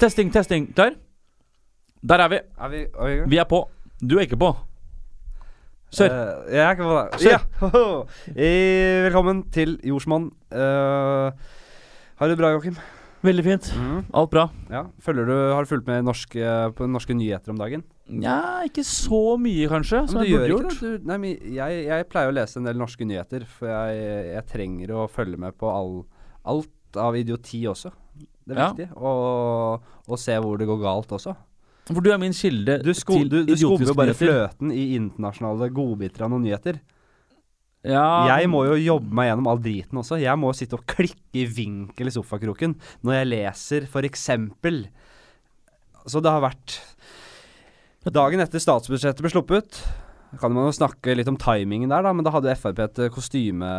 Testing, testing. Klar? Der er vi. Er vi, er vi? Vi er på. Du er ikke på. Kjør. Uh, jeg er ikke på det. Kjør. Yeah. Eh, velkommen til Jordsmonn. Uh, har du det bra, Joakim? Veldig fint. Alt bra. Ja. Du, har du fulgt med norske, på norske nyheter om dagen? Nja, ikke så mye, kanskje. Som Men du jeg burde gjort. Du, nei, men jeg, jeg pleier å lese en del norske nyheter, for jeg, jeg trenger å følge med på all, alt av idioti også. Det er Ja. viktig. Og, og se hvor det går galt også. For du er min kilde Du, sko, til du, du skummer idiotiske jo bare nyheter. fløten i internasjonale godbiter av noen nyheter. Ja, Jeg må jo jobbe meg gjennom all driten også. Jeg må sitte og klikke i vinkel i sofakroken når jeg leser for eksempel Så det har vært Dagen etter statsbudsjettet ble sluppet kan man jo snakke litt om timingen der, da, men da hadde Frp kostyme,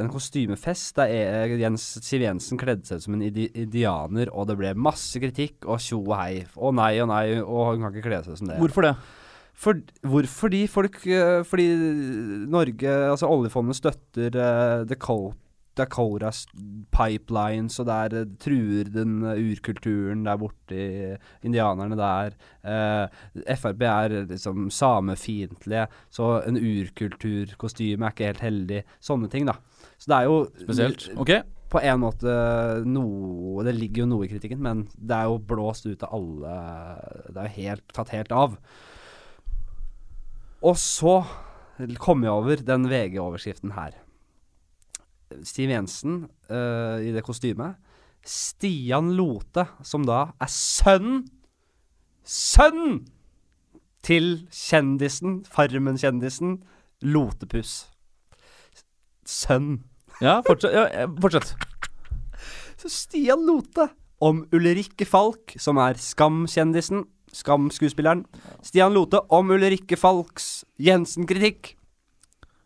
en kostymefest der E- Jens, Siv Jensen kledde seg ut som en indianer, og det ble masse kritikk og tjo og hei. Å nei og nei, og hun kan ikke kle seg som det. Hvorfor det? For, hvorfor fordi folk eh, Fordi Norge, altså oljefondet støtter uh, Dakotas pipelines, og der uh, truer den uh, urkulturen der borte, i indianerne der. Eh, Frp er liksom samefiendtlige, så en urkulturkostyme er ikke helt heldig. Sånne ting, da. Så det er jo Spesielt. Ok. på en måte noe Det ligger jo noe i kritikken, men det er jo blåst ut av alle Det er jo helt, tatt helt av. Og så kom jeg over den VG-overskriften her. Siv Jensen uh, i det kostymet. Stian Lote, som da er sønn Sønn til kjendisen, Farmen-kjendisen, Lotepus. Sønn. Ja, fortsett. Ja, eh, fortsett. Så Stian Lote om Ulrikke Falk, som er Skam-kjendisen, Skam-skuespilleren. Stian Lote om Ulrikke Falks Jensen-kritikk.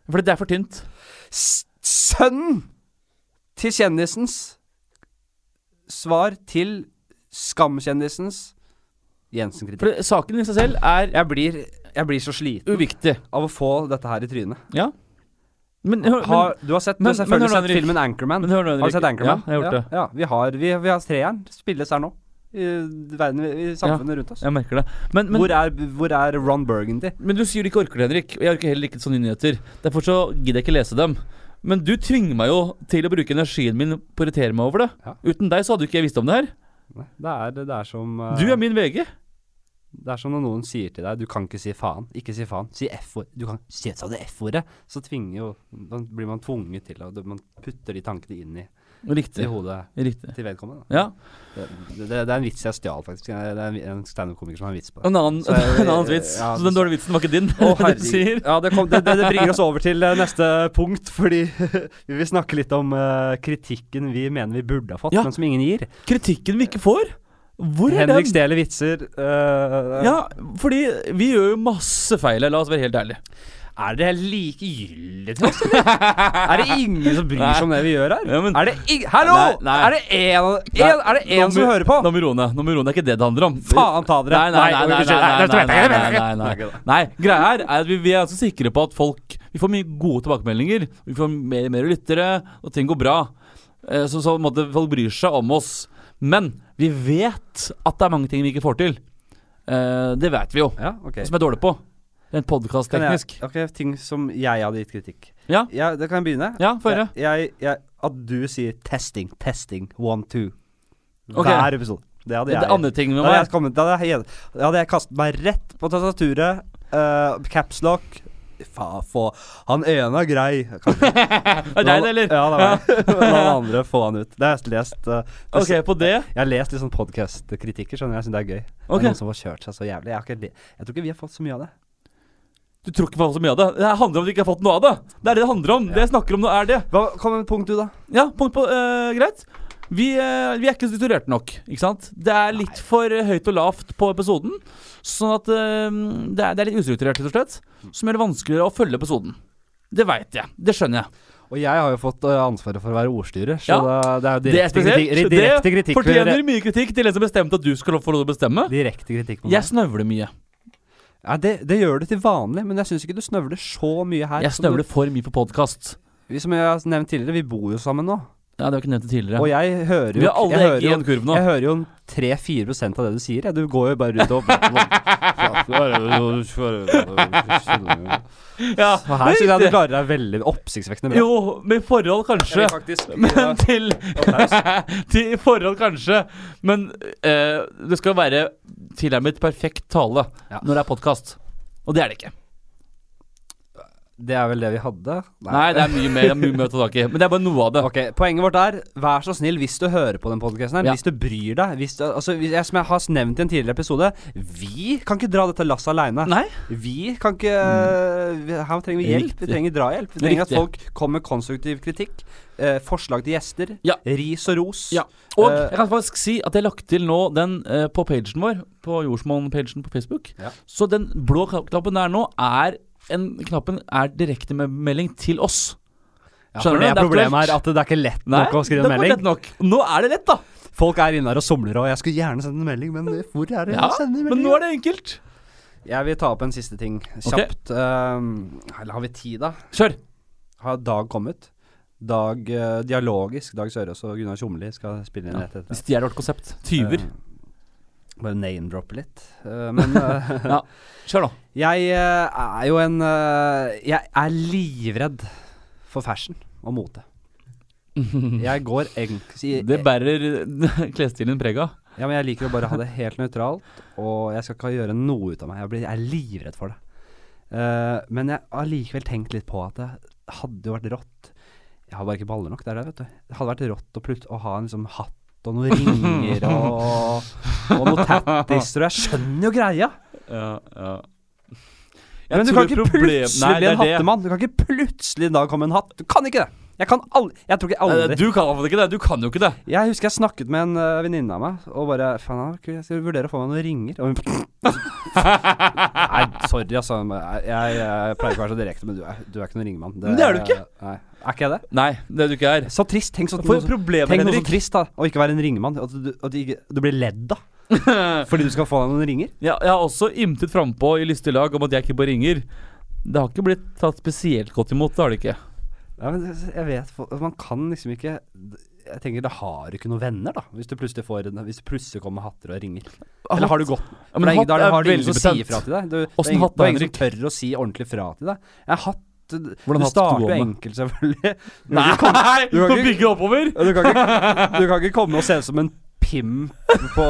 For det er for tynt. S Sønnen til kjendisens svar til Skam-kjendisens Jensen-kritikk. Saken i seg selv er Jeg blir, jeg blir så sliten uviktig. av å få dette her i trynet. Ja. Men, hør- Har, du har sett, du har selvfølgelig men, sett filmen Anchorman. men hør Har du sett Anchorman? Ja, jeg har gjort det. Ja, vi har, vi, vi har treeren. Spilles her nå. I verden, i samfunnet rundt oss. Jeg merker det. Men, men, hvor, er, hvor er Ron Burgundy? men du sier du ikke orker det, Henrik. Og jeg orker heller ikke sånne nyheter. Derfor så gidder jeg ikke lese dem. Men du tvinger meg jo til å bruke energien min på å irritere meg over det. Ja. Uten deg så hadde jo ikke jeg visst om det her. Nei, Det er, det er som uh, Du er min VG. Det er som når noen sier til deg Du kan ikke si faen. Ikke si faen. Si F-ord. Du kan si det F-ordet. Så tvinger jo Da blir man tvunget til å Man putter de tankene inn i, i hodet Riktig. til vedkommende. Ja. Det, det, det er en vits jeg stjal, faktisk. Det er en, en standup-komiker som har en vits på det. En annen, Så jeg- en annen vits. ja, så den dårlige vitsen var ikke din? Å, herregud. Ja, det, kom, det, bringer oss over til eh, neste punkt, fordi vi vil snakke litt om uh, kritikken vi mener vi burde ha fått, Ja. men som ingen gir. Kritikken vi ikke får. Hvor er Henrik den? stjeler vitser. Uh, Ja, fordi vi gjør jo masse feil la oss være helt ærlige. Er det likegyldig til oss, er det ingen som bryr seg om det vi gjør her? Ja, men- er det ing Hallo! Nei, nei. Er det en, en, er det nå som hører på? Nå må roe ned. Vi. Det er ikke det det handler om. Faen ta dere. Nei, nei, nei, nei, greia her er at vi, vi er altså sikre på at folk Vi får mye gode tilbakemeldinger. Vi får mer, mer lyttere, og ting går bra. Eh, Så, så måtte folk bryr seg om oss. Men vi vet at det er mange ting vi ikke får til. Eh, det vet vi jo. Ja, okay. Som er dårlig på. Rent podkast-teknisk. ok, ting som jeg hadde gitt kritikk. Ja. Ja, det kan jeg begynne. Ja, få høre. Jeg, jeg, at du sier 'testing', 'testing', 'one, two' Ok. hver episode. Det hadde jeg Det andre ting med Da hadde jeg, kommet, da hadde jeg, da hadde jeg kastet meg rett på tastaturet. Uh, Capslock. Faen, få Han ene er grei. Kan, Er det deg, det, eller? Ja, det var meg. La andre, få han ut. Det har jeg lest. uh, Ok, på det. Jeg har lest litt sånn podkast-kritikker, skjønner jeg. Jeg syns det er gøy. Det Ok. er noen som har kjørt seg så jævlig. Jeg, har ikke, le- jeg tror ikke vi har fått så mye av det. Du tror ikke på så mye av det. Det handler om at du ikke har fått noe av det. Det er det det handler om. Det jeg snakker om nå, er det. Hva, kom med punkt, du, da. Ja, punkt på uh, Greit. Vi, uh, vi er ikke strukturerte nok, ikke sant? Det er litt for eh, høyt og lavt på episoden. Sånn at uh, det, er, det er litt ustrukturert, rett og slett. Som gjør det vanskeligere å følge episoden. Det veit jeg. Det skjønner jeg. Og jeg har jo fått ansvaret for å være ordstyrer, så Ja. det, er jo Det er direkte spesielt. kritikk. Det fortjener mye kritikk til en som bestemte at du skal få lov til å bestemme. Direkte kritikk på Jeg snøvler mye. Ja, det, det gjør du til vanlig, men jeg syns ikke du snøvler så mye her. Jeg snøvler for mye på podkast. Vi, som jeg har nevnt tidligere, vi bor jo sammen nå. Ja, det har ikke nevnt det tidligere. Og jeg hører vi jo har alle jeg egg i en kurv nå. jeg hører jo 3-4% av det du sier. Ja. Du går jo bare rundt og Ja, Og her syns jeg du klarer deg veldig oppsiktsvekkende bra. Jo, med forhold kanskje. faktisk Men til, til forhold kanskje. Men uh, det skal være tilnærmet perfekt tale Ja. når det er podkast. Og det er det ikke. Det er vel det vi hadde? Nei, det er mye mer, er mye mer å ta tak i. Men det er bare noe av det. Ok, Poenget vårt er vær så snill hvis du hører på den podkasten her, Ja. hvis du bryr deg hvis du, altså, jeg, Som jeg har nevnt i en tidligere episode, vi kan ikke dra dette lasset aleine. Nei? Vi kan ikke vi, Her trenger vi hjelp. Riktig. Vi trenger drahjelp. Vi trenger Riktig. at folk kommer med konstruktiv kritikk. Eh, forslag til gjester. Ja. Ris og ros. Ja. Og Eh, jeg kan faktisk si at jeg har lagt til nå den eh, på pagen vår, på Jordsmonn-pagen på Facebook. Så den blå knappen der nå er en, Knappen er direktemelding til oss. Ja, Skjønner for du? det er er problemet her at det er ikke lett Nei, nok å skrive det en var melding. lett nok. Nå er det lett, da. Folk er inne her og somler, og jeg skulle gjerne sende en melding, men hvor er det Ja, jeg sender Men nå er det enkelt. Jeg vil ta opp en siste ting kjapt. Ehm, eller har vi tid, da? Kjør. Har Dag kommet? Dag eh, Dialogisk, Dag Sørås og Gunnar Tjomli skal spille inn rett etter. De stjeler vårt konsept. Tyver. Eh, bare name-droppe litt. Eh, men eh, Ja. Kjør, da. jeg eh, er jo en Jeg er livredd for fashion og mote. Jeg går egentlig Det bærer klesstilen preg av. Ja, men jeg liker å bare ha det helt nøytralt, og jeg skal ikke gjøre noe ut av meg. Jeg, blir, jeg er livredd for det. Men jeg har likevel tenkt litt på at det hadde jo vært rått Jeg har bare ikke baller nok, det er det, vet du. Det hadde vært rått å, å ha en liksom hatt og noen ringer og, og noen tattiser, og jeg skjønner jo greia. Ja, ja. Men du kan ikke plutselig Nei, bli en hattemann. Du kan ikke plutselig en dag komme en hatt. Du kan ikke det. Jeg kan aldri Jeg tror ikke Nei, aldri Du kan iallfall ikke det. Du kan jo ikke det. Jeg husker jeg snakket med en uh, venninne av meg og bare Faen, jeg skal vurdere å få meg noen ringer. Og hun Nei, sorry, altså. Jeg, jeg, jeg pleier ikke å være så direkte, men du er, du er ikke noen ringemann. Men det er du ikke. Nei. Er ikke jeg det? Nei, det er du ikke er. Så trist. Tenk, så, For noe, tenk noe så trist, da. Å ikke være en ringemann. At du, at du, du blir ledd av fordi du skal få deg noen ringer. ja, Jeg har også ymtet frampå i lystig lag om at jeg ikke bare ringer. Det har ikke blitt tatt spesielt godt imot, det har det ikke. Ja, men jeg vet Man kan liksom ikke Jeg tenker, da har du ikke noen venner, da. Hvis du plutselig får Hvis du plutselig kommer hatter og ringer. Eller har du gått Ja, men det er, er du veldig sier fra til deg. Du, det er hatt det ingen som tør å si ordentlig fra til deg. Jeg har hatt Hvordan du starter jo enkelt, selvfølgelig. Du Nei! kan Du kan kan ikke- bygge oppover! Du kan, ikke, du kan ikke komme og se ut som en pimp på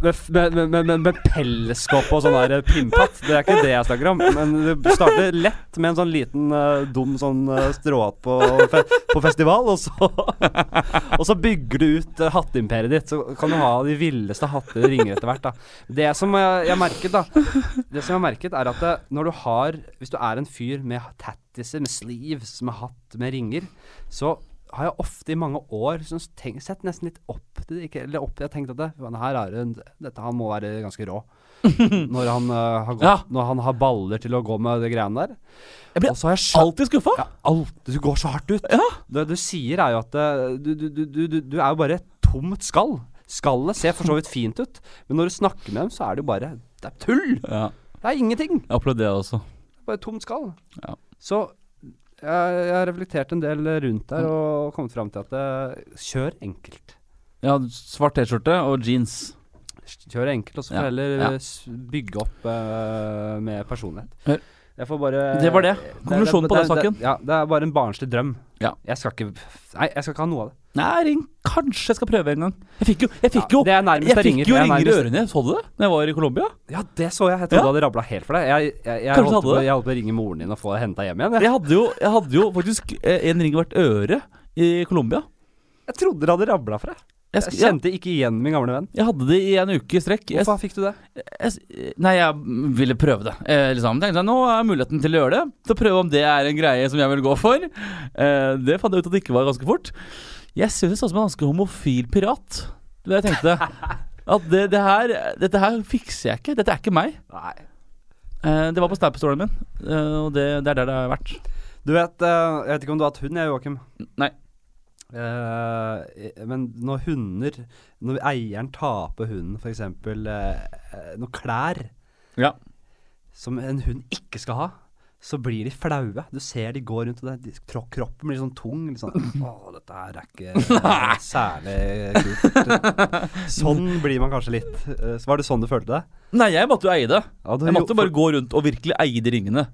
med, med, med, med, pelskopp og sånn der pimphatt. Det er ikke det jeg snakker om. Men du starter lett med en sånn liten uh, dum sånn uh, stråhatt på, fe på festival, og så, og så bygger du ut uh, hatteimperiet ditt. Så kan du ha de villeste hatter og ringer etter hvert. da Det som jeg, jeg merket, da Det som jeg har merket, er at det, når du har Hvis du er en fyr med tattiser, med sleeves, med hatt, med ringer, så har jeg ofte i mange år sånn, tenkt, sett nesten litt opp til det. Eller opp, jeg har tenkt at det, "Faen, her er det, en- dette han må være ganske rå. når, han, uh, har gått, Ja. når han har baller til å gå med de greiene der. Jeg blir jeg skjønt alltid skuffa. ja, alt, Du går så hardt ut. Ja. Det du sier, er jo at uh, du, du, du, du, du er jo bare et tomt skall. Skallet ser for så vidt fint ut, men når du snakker med dem, så er det jo bare Det er tull! Ja, Det er ingenting. jeg opplevde det også. Bare et tomt skall. Ja. Så jeg, har reflektert en del rundt der og kommet fram til at det, kjør enkelt. Ja, svart T-skjorte og jeans. Kjør enkelt, og så får Ja, heller ja. eh, bygge opp uh, med personlighet. Hør. Jeg får bare Det var det. Konklusjonen på den saken. Det, ja, det er bare en barnslig drøm. Ja. Jeg skal ikke Nei, jeg skal ikke ha noe av det. Nei, ring. Kanskje jeg skal prøve en gang. Jeg fikk jo, jeg fikk jo, det er jeg jeg fikk jo Jeg er ringer i ørene. Så du det? Når jeg var i Colombia? Ja, det så jeg. Jeg trodde Ja. du hadde rabla helt for deg. Jeg, jeg, holdt på, jeg holdt på å ringe moren din og få deg henta hjem igjen. Jeg, Jeg hadde jo, jeg hadde jo faktisk eh, en ring i hvert øre i Colombia. jeg trodde det hadde rabla for deg. Jeg, kjente ikke igjen min gamle venn. jeg hadde det i en uke i strekk. Jeg, Hvorfor fikk du det? jeg, nei, jeg ville prøve det. Eh, liksom. Tenkte jeg, Nå er muligheten til å gjøre det. Til å prøve om det er en greie som jeg vil gå for. Eh, det fant jeg ut at det ikke var ganske fort. Jeg synes det så ut som en ganske homofil pirat. Det jeg tenkte At det, det her, dette her fikser jeg ikke. Dette er ikke meg. Nei. Eh, det var på Snap-storyen min, eh, og det, det er der det har vært. Du vet, eh, jeg vet ikke om du har hatt hund, jeg, Joakim. Nei. Eh, men når hunder Når eieren tar på hunden f.eks. Uh, noen klær Ja. som en hund ikke skal ha, så blir de flaue. Du ser de går rundt, og det, de, kroppen blir sånn tung. Litt sånn Å, dette her er ikke særlig kult. Sånn blir man kanskje litt. Eh, Så var det sånn du følte det? Nei, jeg måtte jo eie det. Ja, Jeg jo- måtte bare gå rundt og virkelig eie de ringene.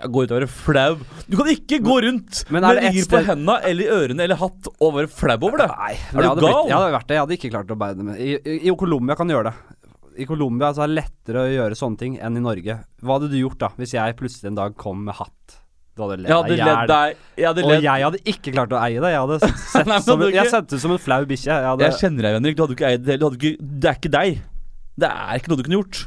Jeg går ut og være flau. Du kan ikke gå rundt Men men med det på henda eller i ørene eller hatt og være flau over det. Nei, Er du hadde blitt- Jeg hadde vært det. Jeg hadde ikke klart å bære det med. I, i, I Colombia kan gjøre det. I Colombia altså, er det lettere å gjøre sånne ting enn i Norge. Hva hadde du gjort da, hvis jeg plutselig en dag kom med hatt? Du hadde ledd deg i hjel. Og jeg hadde ikke klart å eie det. Jeg hadde sett Nei, som, du jeg sett ut som en flau bikkje. Jeg hadde, Jeg kjenner deg, Henrik. Du hadde ikke eid det. Ikke, det er ikke deg. Det er ikke noe du kunne gjort.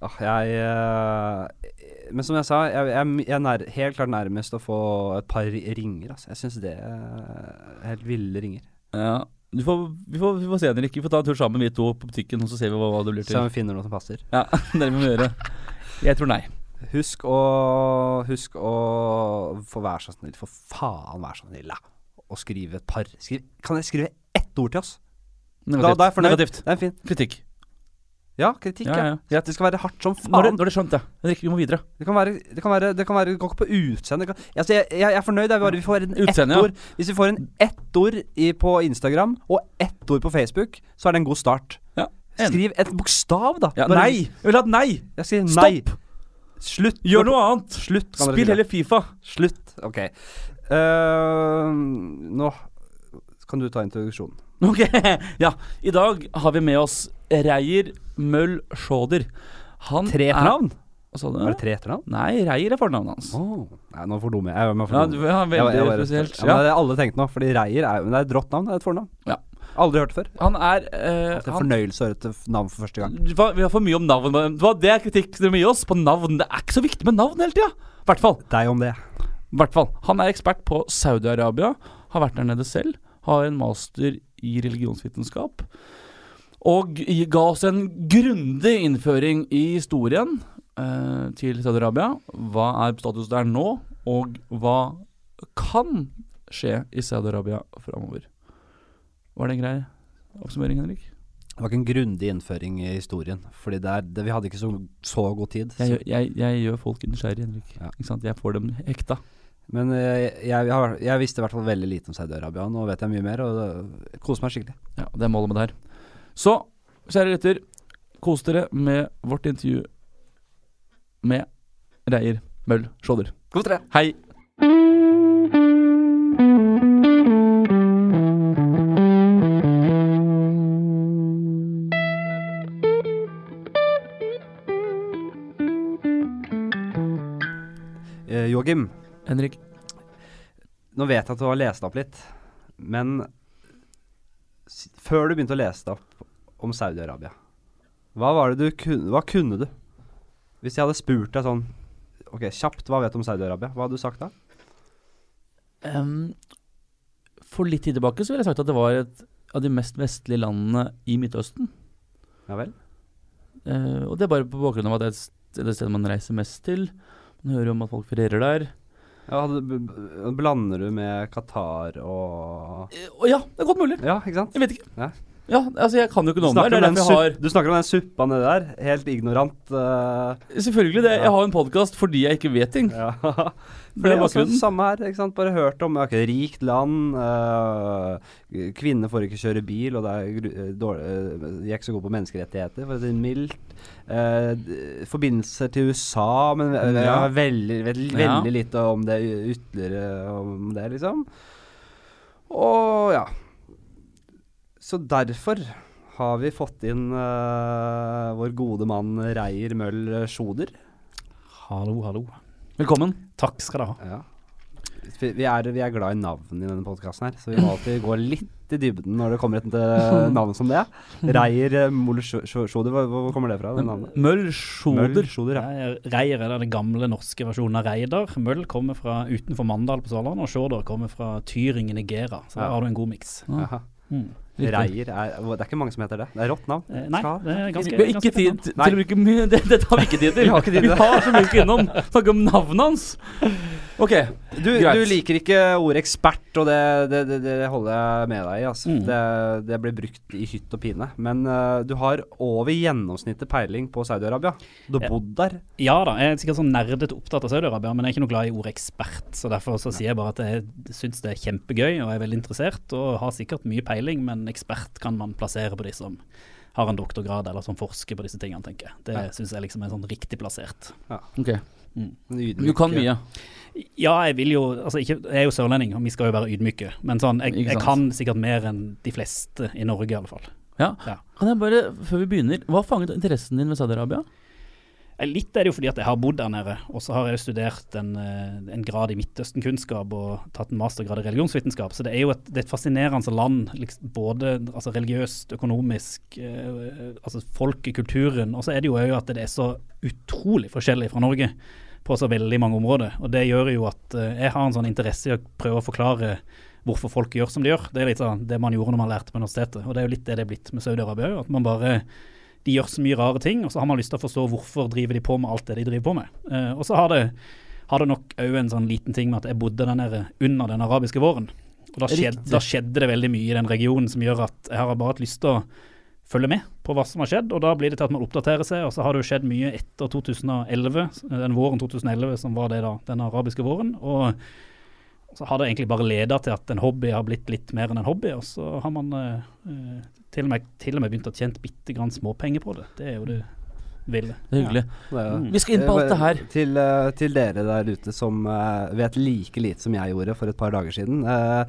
Åh, jeg eh, Men som jeg sa, jeg, jeg, jeg er helt klart nærmest å få et par ringer. Altså. Jeg syns det er helt ville ringer. Ja. Du får, vi, får, vi får se, Henrik. Vi får ta en tur sammen, vi to, på butikken, og så ser vi hva, hva det blir til. Så vi finner noe som passer. Ja, det må vi gjøre. Jeg tror nei. Husk å Husk å få være så snill, for faen være så snill, da. Og skrive et par. Skriv, kan jeg skrive ett ord til oss? Negativt. da er jeg fornøyd. Negativt. Det er fint. Kritikk. Ja, kritikk. Ja, Ja, ja. Det skal være hardt som faen. du- nå har du skjønt det. Henrik, vi må videre. Det kan være Det kan være Det kan være Gå på utseende. Altså, jeg, jeg, jeg er fornøyd. Bare, vi får en Utseende, ja. Hvis vi får en ettord i, på Instagram og ett ord på Facebook, så er det en god start. Ja. Skriv et bokstav, da. Ja, nei! Jeg vil ha et nei! Nei. Stopp! Slutt. Gjør noe annet! Slutt. Spill heller Fifa. Slutt. Ok. Uh, nå kan du ta introduksjonen. Ok, ja. I dag har vi med oss Reier Møll Sjåder. Han Tre er- etternavn? Er det tre etternavn? Nei, Reier er fornavnet hans. Oh. Nei, nå fordummer jeg. jeg. må Ja, du, ja, veldig jeg jeg, spesielt. for- Ja, men det har alle tenkt nå, fordi Reier er, men det er et rått navn. Det er et fornavn. Ja. Aldri hørt det før. Han er eh, Det er fornøyelse å høre et navn for første gang. Vi har for mye om navn. Det er kritikk dere må gi oss på navn. Det er ikke så viktig med navn hele tida. Hvert fall. Deg om det. hvert fall. Han er ekspert på Saudi-Arabia. Har vært der nede selv. Har en master i religionsvitenskap. Og ga oss en grundig innføring i historien eh, til Saudi-Arabia. Hva er status der nå, og hva kan skje i Saudi-Arabia framover? Var det en grei oppsummering, Henrik? Det var ikke en grundig innføring i historien, Fordi det er, det, vi hadde ikke så, så god tid. Jeg, Så, gjør- jeg, jeg gjør folk nysgjerrige, Henrik. Ja. Jeg får dem hekta. Men eh, jeg, jeg, har, jeg visste i hvert fall veldig lite om Saudi-Arabia. Nå vet jeg mye mer, og koser meg skikkelig. Ja, det er målet med det her. Så, kjære lytter, kos dere med vårt intervju med Reier Møll Skjolder. Kos dere. Hei. Eh, Joakim, Henrik. nå vet jeg at du har lest opp litt, men før du begynte å lese opp om Saudi-Arabia, hva var det du kunne Hva kunne du? Hvis jeg hadde spurt deg sånn Ok, kjapt, hva vet du om Saudi-Arabia? Hva hadde du sagt da? Um, for litt tid tilbake så ville jeg sagt at det var et av de mest vestlige landene i Midtøsten. Ja vel? Uh, og det er bare på bakgrunn av at det er et sted- man reiser mest til. Man hører om at folk ferierer der. Ja, blander du med Qatar og Eh, og ja, det er godt mulig. Ja, ikke sant? Jeg vet ikke. Ja. Ja, altså jeg kan jo ikke noe om det. Det om har du snakker om den suppa nedi der. Helt ignorant. Uh... Selvfølgelig. det Ja. Jeg har en podkast fordi jeg ikke vet ting. ja. Det er også samme her. ikke sant? Bare hørt om okay, rikt land. uh, kvinner får ikke kjøre bil, og det er eh, dårlig, uh, de er ikke så gode på menneskerettigheter, for å si det mildt. Uh, forbindelser til USA, men jeg, har veldig, veldig, veldig lite om det ytterligere om det, liksom. Og ja. Så derfor har vi fått inn uh, vår gode mann Reier Møll Sjoder. Hallo, hallo. Velkommen. Takk skal du ha. Ja. Vi er, vi er glad i navn i denne podkasten her, så vi må alltid gå litt i dybden når det kommer et eh, navn som det. Reier Sjo- Sjoder, hvor, hvor kommer det fra? det? Møll Møll Sjoder. Sjoder, ja. Er- Reier er den gamle norske versjonen av Reidar. Møll kommer fra utenfor Mandal på Svalbard, og Sjoder kommer fra Tyring i Nigeria. Så Ja. har du en god miks. Mm. Reier er Det er ikke mange som heter det. Det er rått navn. Eh, nei, det er ganske Vi har ikke tid til å bruke mye det, Dette har vi ikke tid til. Vi har ikke tid til. Vi har så mye innom. Snakke om navnet hans. Ok. Du, du liker ikke ordet ekspert, og det, det, det, det holder jeg med deg i. Altså. Mm. Det, det blir brukt i hytt og pine. Men uh, du har over gjennomsnittet peiling på Saudi-Arabia. Du har bodd der. Ja da, jeg er sikkert sånn nerdete opptatt av Saudi-Arabia, men jeg er ikke noe glad i ordet ekspert. Så derfor så sier jeg bare at jeg syns det er kjempegøy og er veldig interessert, og har sikkert mye peiling, men ekspert kan man plassere på de som har en doktorgrad eller som forsker på disse tingene, tenker jeg. Det Ja. syns jeg liksom er sånn riktig plassert. Ja. Ok, Mm. Du kan mye. Ja, jeg vil jo Altså, ikke, jeg er jo sørlending, og vi skal jo være ydmyke, men sånn, jeg, jeg kan sikkert mer enn de fleste i Norge, i alle fall. Ja. Ja. Kan jeg bare, før vi begynner, hva fanget interessen din ved Saudi-Arabia? Litt er det jo fordi at jeg har bodd der nede, og så har jeg studert en, eh, en grad i Midtøsten-kunnskap og tatt en mastergrad i religionsvitenskap. Så det er jo et, er et fascinerende land, liksom, både altså, religiøst, økonomisk, eh, altså folket, kulturen. Og så er det jo òg at det er så utrolig forskjellig fra Norge på så veldig mange områder. Og det gjør jo at eh, jeg har en sånn interesse i å prøve å forklare hvorfor folk gjør som de gjør. Det er litt sånn det man gjorde når man lærte på universitetet, og det er jo litt det det er blitt med Saudi-Arabia òg. At man bare de gjør så mye rare ting, og så har man lyst til å forstå hvorfor driver de på med alt det de driver på med. Uh, og så har det, har det nok òg en sånn liten ting med at jeg bodde der nede under den arabiske våren. Og da skjedde, da skjedde det veldig mye i den regionen som gjør at jeg har bare hatt lyst til å følge med på hva som har skjedd, og da blir det til at man oppdaterer seg, og så har det jo skjedd mye etter 2011, den våren 2011 som var det da, den arabiske våren, og så har det egentlig bare leda til at en hobby har blitt litt mer enn en hobby, og så har man eh, eh, til, og med, til og med begynt å tjene bitte grann småpenger på det. Det er jo det ville. Det er hyggelig. Er- Mm. Vi skal inn på alt det her. Til, eh, til dere der ute som uh, vet like lite som jeg gjorde for et par dager siden. Uh,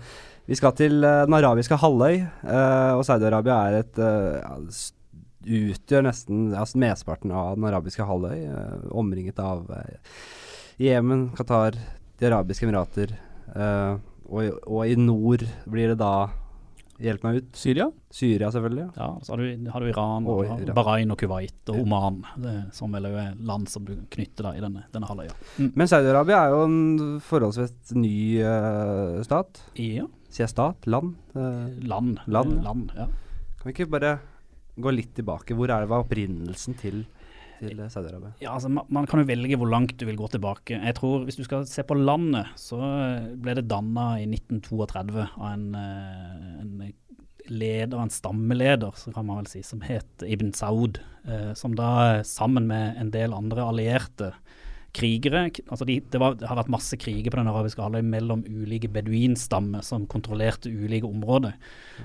vi skal til uh, den arabiske halvøy, eh, og Saudi-Arabia er et eh, ja, utgjør nesten altså mesteparten av den arabiske halvøy, eh, omringet av eh, Jemen, Qatar, De arabiske emirater. Eh, og, og i nord blir det da Hjelp meg ut. Syria? Syria, selvfølgelig. Ja, så har du, har du Iran, Og og, Iran. Bahrain og Kuwait og Oman, det, som vel er land som du knytter da i denne, denne halvøya. Mm. Men Saudi-Arabia er jo en forholdsvis ny uh, stat. Ja, Sier jeg stat? Land? Uh, land. Land, land ja. Kan vi ikke bare gå litt tilbake? Hvor er det var opprinnelsen til, til eh, Saudi-Arabia? Ja, altså man, man kan jo velge hvor langt du vil gå tilbake. Jeg tror Hvis du skal se på landet, så ble det danna i 1932 av en, eh, en leder, en stammeleder, så kan man vel si, som het Ibn Saud. eh, som da sammen med en del andre allierte krigere altså de, det, var, det har vært masse kriger på den arabiske halvøya mellom ulike beduinstammer som kontrollerte ulike områder.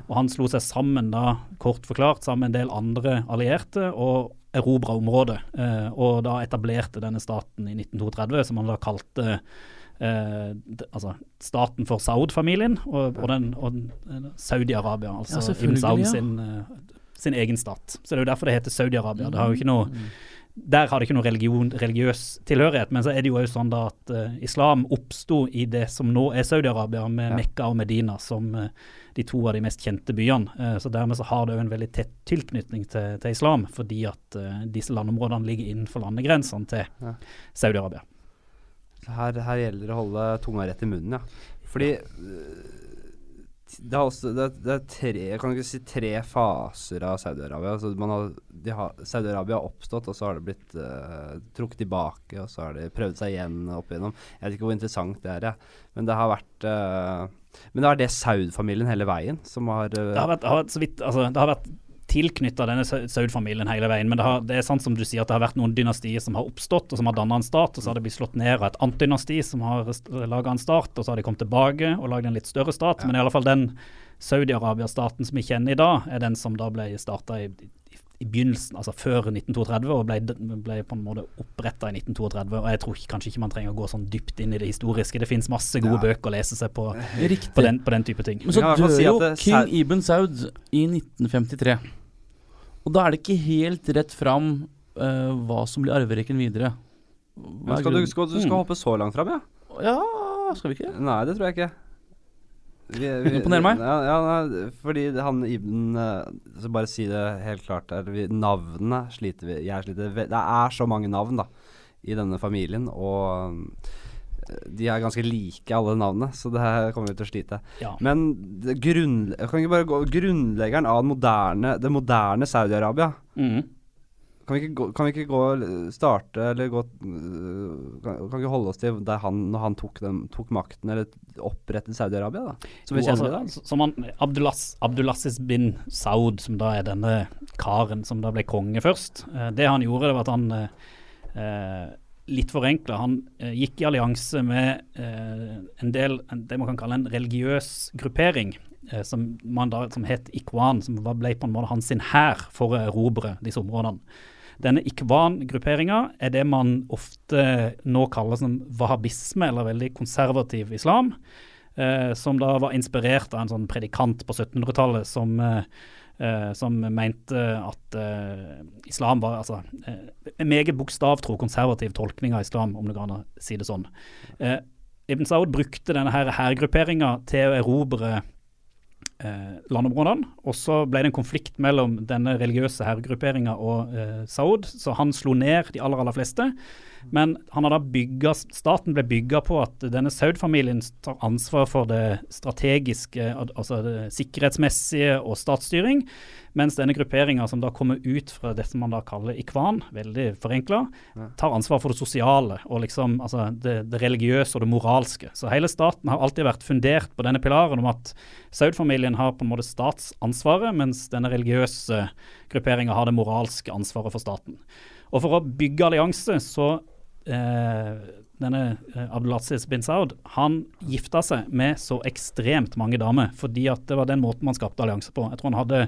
Og han slo seg sammen da, kort forklart, sammen med en del andre allierte og erobra området. Eh, og da etablerte denne staten i 1932, som han da kalte eh, altså staten for Saud-familien, og, og, den, og eh, Saudi-Arabia, altså ja, Ibn Saud sin, eh, sin egen stat. Så det er jo derfor det heter Saudi-Arabia. Det har jo ikke noe der har det ikke noe religion, religiøs tilhørighet, men så er det jo sånn da at uh, islam oppsto i det som nå er Saudi-Arabia, med Ja. Mekka og Medina som eh, de to av de mest kjente byene. Eh, så dermed så har det en veldig tett tilknytning til, til islam, fordi at eh, disse landområdene ligger innenfor landegrensene til Ja. Saudi-Arabia. Så Her, her gjelder det å holde tunga rett i munnen, ja. Fordi øh, det, også, det, det er tre Jeg kan ikke si tre faser av Saudi-Arabia. Altså har, har, Saudi-Arabia har oppstått, og så har det blitt uh, trukket tilbake, og så har de prøvd seg igjen opp igjennom. Jeg vet ikke hvor interessant det er, jeg. Men det har vært øh, Men det er det Saud-familien hele veien som har uh, Det har vært, har vært så vidt, altså, det har vært tilknytta denne Sau- Saud-familien hele veien. Men det, har, det er sant som du sier at det har vært noen dynastier som har oppstått og som har danna en stat, og så har det blitt slått ned av et annet dynasti som har laga en stat, og så har de kommet tilbake og lagd en litt større stat. Men i alle fall den Saudi-Arabia-staten som vi kjenner i dag, er den som da ble starta i, i, begynnelsen, altså før 1932, og ble, ble på en måte oppretta i 1932. Og jeg tror ikke, kanskje ikke man trenger å gå sånn dypt inn i det historiske. Det finnes masse gode Ja. bøker å lese seg på, på, den, på den type ting. Men så dør si jo King Ibn Saud i 1953. Og da er det ikke helt rett fram uh, hva som blir arverekken videre. Er skal du, skal, du skal Mm. hoppe så langt fram, ja? Ja, skal vi ikke? Nei, det tror jeg ikke. Vi, vi, Imponerer meg. Ja, ja, fordi han Ibn eh, Så bare si det helt klart der. Vi, navnene sliter vi Jeg sliter Det er så mange navn, da, i denne familien, og eh, de er ganske like, alle navnene, så det her kommer vi til å slite. Ja. Men det grunn, kan ikke bare gå, grunnleggeren av moderne, det moderne Saudi-Arabia Mhm. Kan vi, ikke gå, kan vi ikke gå starte Eller gå øh, kan, kan vi ikke holde oss til der han, når han tok, den, tok makten, eller opprettet Saudi-Arabia, da? Som vi Jo, kjenner altså. Som han, Abdulaziz bin Saud, som da er denne karen som da ble konge først. Eh, det han gjorde, det var at han eh, eh, Litt forenkla, han eh, gikk i allianse med eh, en del en, det man kan kalle en religiøs gruppering. eh, som, man da, som het Ikwan, som ble på en måte hans sin hær for å erobre disse områdene. Denne ikvan-grupperinga er det man ofte nå kaller som wahhabisme, eller veldig konservativ islam. Eh, som da var inspirert av en sånn predikant på 1700-tallet som, eh, som mente at eh, islam var altså, eh, en meget bokstavtro konservativ tolkning av islam, om det går an si det sånn. Eh, Ibn Saud brukte denne her hærgrupperinga til å erobre eh, landområdene. Og så ble det en konflikt mellom denne religiøse herregrupperinga og eh, Saud, så han slo ned de aller, aller fleste. Men han har da bygget, staten ble bygga på at denne Saud-familien tar ansvar for det strategiske, altså det sikkerhetsmessige og statsstyring, mens denne grupperinga som da kommer ut fra det som man da kaller ikwan, veldig forenkla, tar ansvar for det sosiale og liksom altså det, det religiøse og det moralske. Så hele staten har alltid vært fundert på denne pilaren om at Saud-familien har på en måte statsansvaret, mens denne religiøse grupperinga har det moralske ansvaret for staten. Og for å bygge allianse, så denne Abdelaziz Abdulaziz bin Saud, han gifta seg med så ekstremt mange damer, fordi at det var den måten man skapte allianser på. Jeg tror han hadde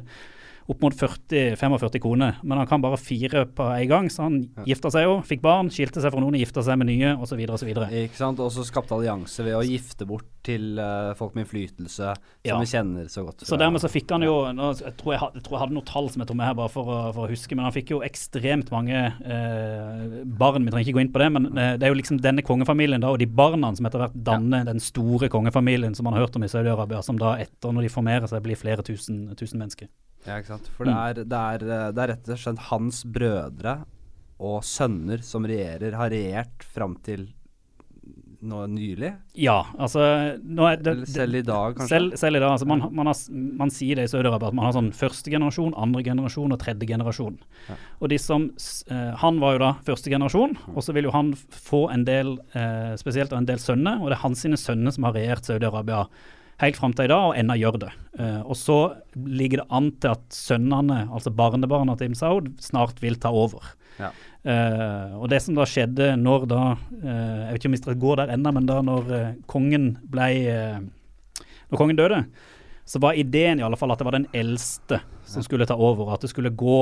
opp mot 40-45 koner, men han kan bare fire på en gang. Så han Ja. gifta seg jo, fikk barn, skilte seg fra noen, gifta seg med nye, osv. osv. Ikke sant? Og så skapte allianse ved å gifte bort til uh, folk med innflytelse, som Ja. vi kjenner så godt. Så dermed så fikk han jo jeg, tror jeg, jeg tror jeg hadde noen tall som jeg tok med her bare for å, for å huske, men han fikk jo ekstremt mange eh, barn. Vi trenger ikke gå inn på det, men eh, det er jo liksom denne kongefamilien da, og de barna som etter hvert danner den store kongefamilien som man har hørt om i Saudi-Arabia, som da etter når de formerer seg, blir flere tusen, tusen mennesker. Ja, ikke sant. For det Mm. er, det, er, øh, det er rett og slett hans brødre og sønner som regjerer, har regjert fram til nå nylig. Ja, altså er det, selv i dag, kanskje. Selv, selv i dag. Altså man, man, har, man sier det i Saudi-Arabia at man har sånn første generasjon, andre generasjon og tredje generasjon. Ja. Og de som, eh, Han var jo da første generasjon, og så vil jo han få en del, eh, spesielt en del sønner, og det er hans sine sønner som har regjert Saudi-Arabia helt fram til i dag, og ennå gjør det. Eh, og så ligger det an til at sønnene, altså barnebarna til Im Saud, snart vil ta over. Ja. Uh, og det som da skjedde når da uh, Jeg vet ikke om vi går der ennå, men da når uh, kongen ble Når kongen døde, så var ideen i alle fall at det var den eldste som skulle ta over. At det skulle gå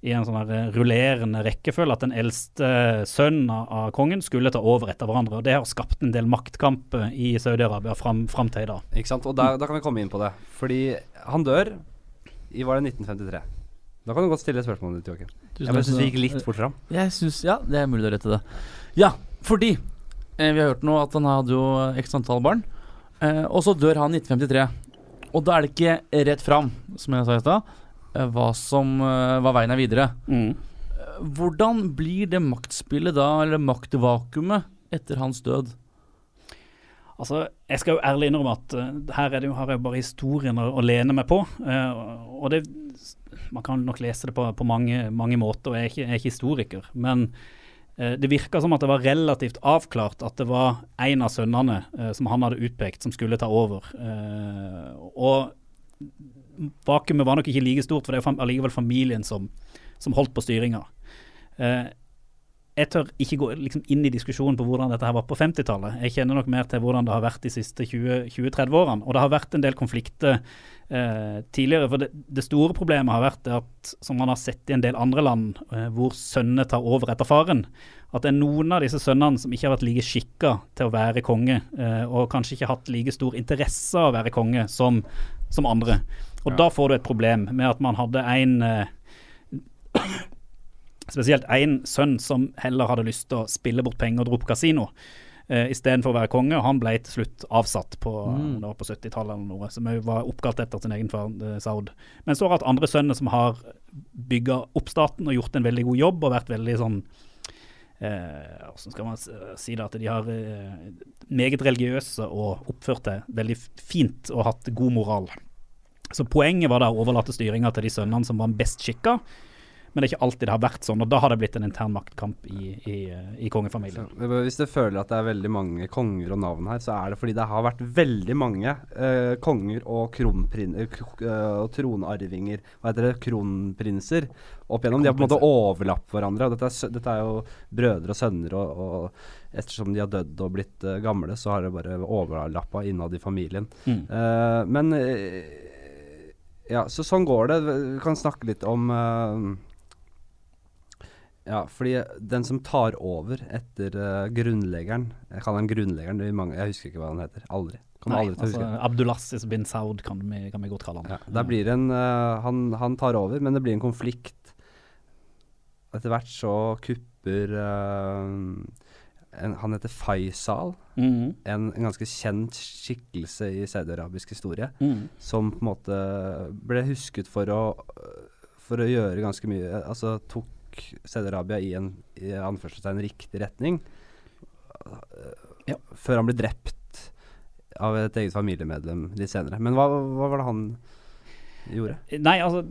i en sånn her eh, rullerende rekkefølge. At den eldste sønnen av, kongen skulle ta over etter hverandre. og Det har skapt en del maktkamp i Saudi-Arabia fram, fram til i dag. Ikke sant? Og da, kan vi komme inn på det. Fordi han dør i var det 1953. Da kan du godt stille spørsmålet ditt, Joakim. Jeg bare syns vi gikk litt fort fram. Jeg synes, Ja, det er mulig å rette det. Ja, fordi eh, vi har hørt nå at han hadde jo x antall barn. Eh, og så dør han i 1953. Og da er det ikke rett fram, som jeg sa i stad, eh, hva som eh, hva veien er videre. Mm. Eh, Hvordan blir det maktspillet da, eller maktvakuumet, etter hans død? Altså, Jeg skal jo ærlig innrømme at uh, her er det jo, har jeg bare historien å, å lene meg på. Uh, og det, Man kan nok lese det på, på mange, mange måter, og jeg er ikke, jeg er ikke historiker. Men uh, det virka som at det var relativt avklart at det var en av sønnene eh, som han hadde utpekt, som skulle ta over. Eh, og vakuumet var nok ikke like stort, for det er allikevel familien som, som holdt på styringa. Eh, jeg tør ikke gå liksom, inn i diskusjonen på hvordan dette her var på 50-tallet. Jeg kjenner nok mer til hvordan det har vært de siste 20-30 årene. Og det har vært en del konflikter eh, tidligere. For det, det store problemet har vært at, som man har sett i en del andre land, eh, hvor sønnene tar over etter faren, at det er noen av disse sønnene som ikke har vært like skikka til å være konge, eh, og kanskje ikke hatt like stor interesse av å være konge som, som andre. Og Ja. da får du et problem med at man hadde en eh, spesielt én sønn som heller hadde lyst til å spille bort penger og dro på kasino. Uh, Istedenfor å være konge. og Han ble til slutt avsatt på, Mm. på 70-tallet eller noe, som var oppkalt etter sin egen far, eh, Saud. Men så har hatt andre sønner som har bygga opp staten og gjort en veldig god jobb og vært veldig sånn eh, Hvordan skal man si det? At de har eh, meget religiøse og oppført seg veldig fint og hatt god moral. Så poenget var da å overlate styringa til de sønnene som var best skikka. Men det er ikke alltid det har vært sånn, og da har det blitt en intern maktkamp i, i, i kongefamilien. Så, hvis du føler at det er veldig mange konger og navn her, så er det fordi det har vært veldig mange eh, konger og, eh, eh, og tronarvinger, hva heter det, kronprinser, opp igjennom. De har på en måte overlappet hverandre. Dette er, dette er jo brødre og sønner, og, og ettersom de har dødd og blitt eh, gamle, så har det bare overlappa innad i familien. Mm. Eh, men eh, Ja, så sånn går det. Vi kan snakke litt om uh, Ja, fordi den som tar over etter uh, grunnleggeren Jeg kaller han grunnleggeren, det er mange, jeg husker ikke hva han heter. Aldri. Kommer Nei, altså, huske. Abdulaziz bin Saud kan vi, kan vi godt kalle han. Ja, blir en uh, han, han tar over, men det blir en konflikt. Etter hvert så kupper eh, en, Han heter Faisal, Mhm. en, en ganske kjent skikkelse i saudiarabisk historie. Mhm. som på en måte ble husket for å For å gjøre ganske mye Altså tok Saudi-Arabia i en i anførselstegn riktig retning. Ja. Før han ble drept av et eget familiemedlem litt senere. Men hva, hva var det han gjorde? Nei, altså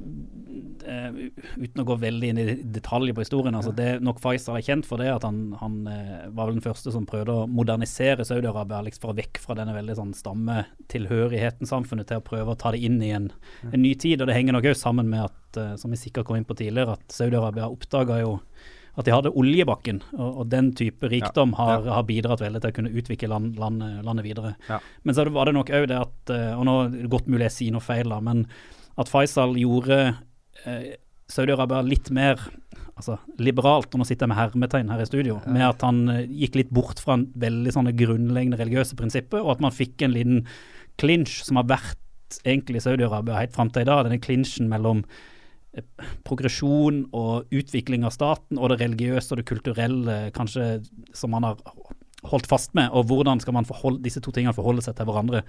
eh, Uten å gå veldig inn i detaljer på historien. altså det Nok Faisal er kjent for det at han, han eh, var vel den første som prøvde å modernisere Saudi-Arabia liksom vekk fra denne veldig sånn stammetilhørigheten samfunnet til å prøve å ta det inn i en, en ny tid. og Det henger nok også sammen med at, eh, som vi sikkert kom inn på tidligere, at Saudi-Arabia oppdaga jo at de hadde oljebakken, og, og den type rikdom har, har bidratt veldig til å kunne utvikle land, landet, landet videre. Ja. Men så var det nok òg det at, og nå er det godt mulig jeg sier noe feil, da, men at Faisal gjorde eh, Saudi-Arabia litt mer altså, liberalt, og nå sitter jeg med hermetegn her i studio, med at han eh, gikk litt bort fra en veldig sånne grunnleggende religiøse prinsipper, og at man fikk en liten clinch som har vært egentlig i Saudi-Arabia helt fram til i dag. Denne clinchen mellom eh, progresjon og utvikling av staten og det religiøse og det kulturelle kanskje som man har holdt fast med, og hvordan skal man forholde, disse to tingene forholde seg til hverandre.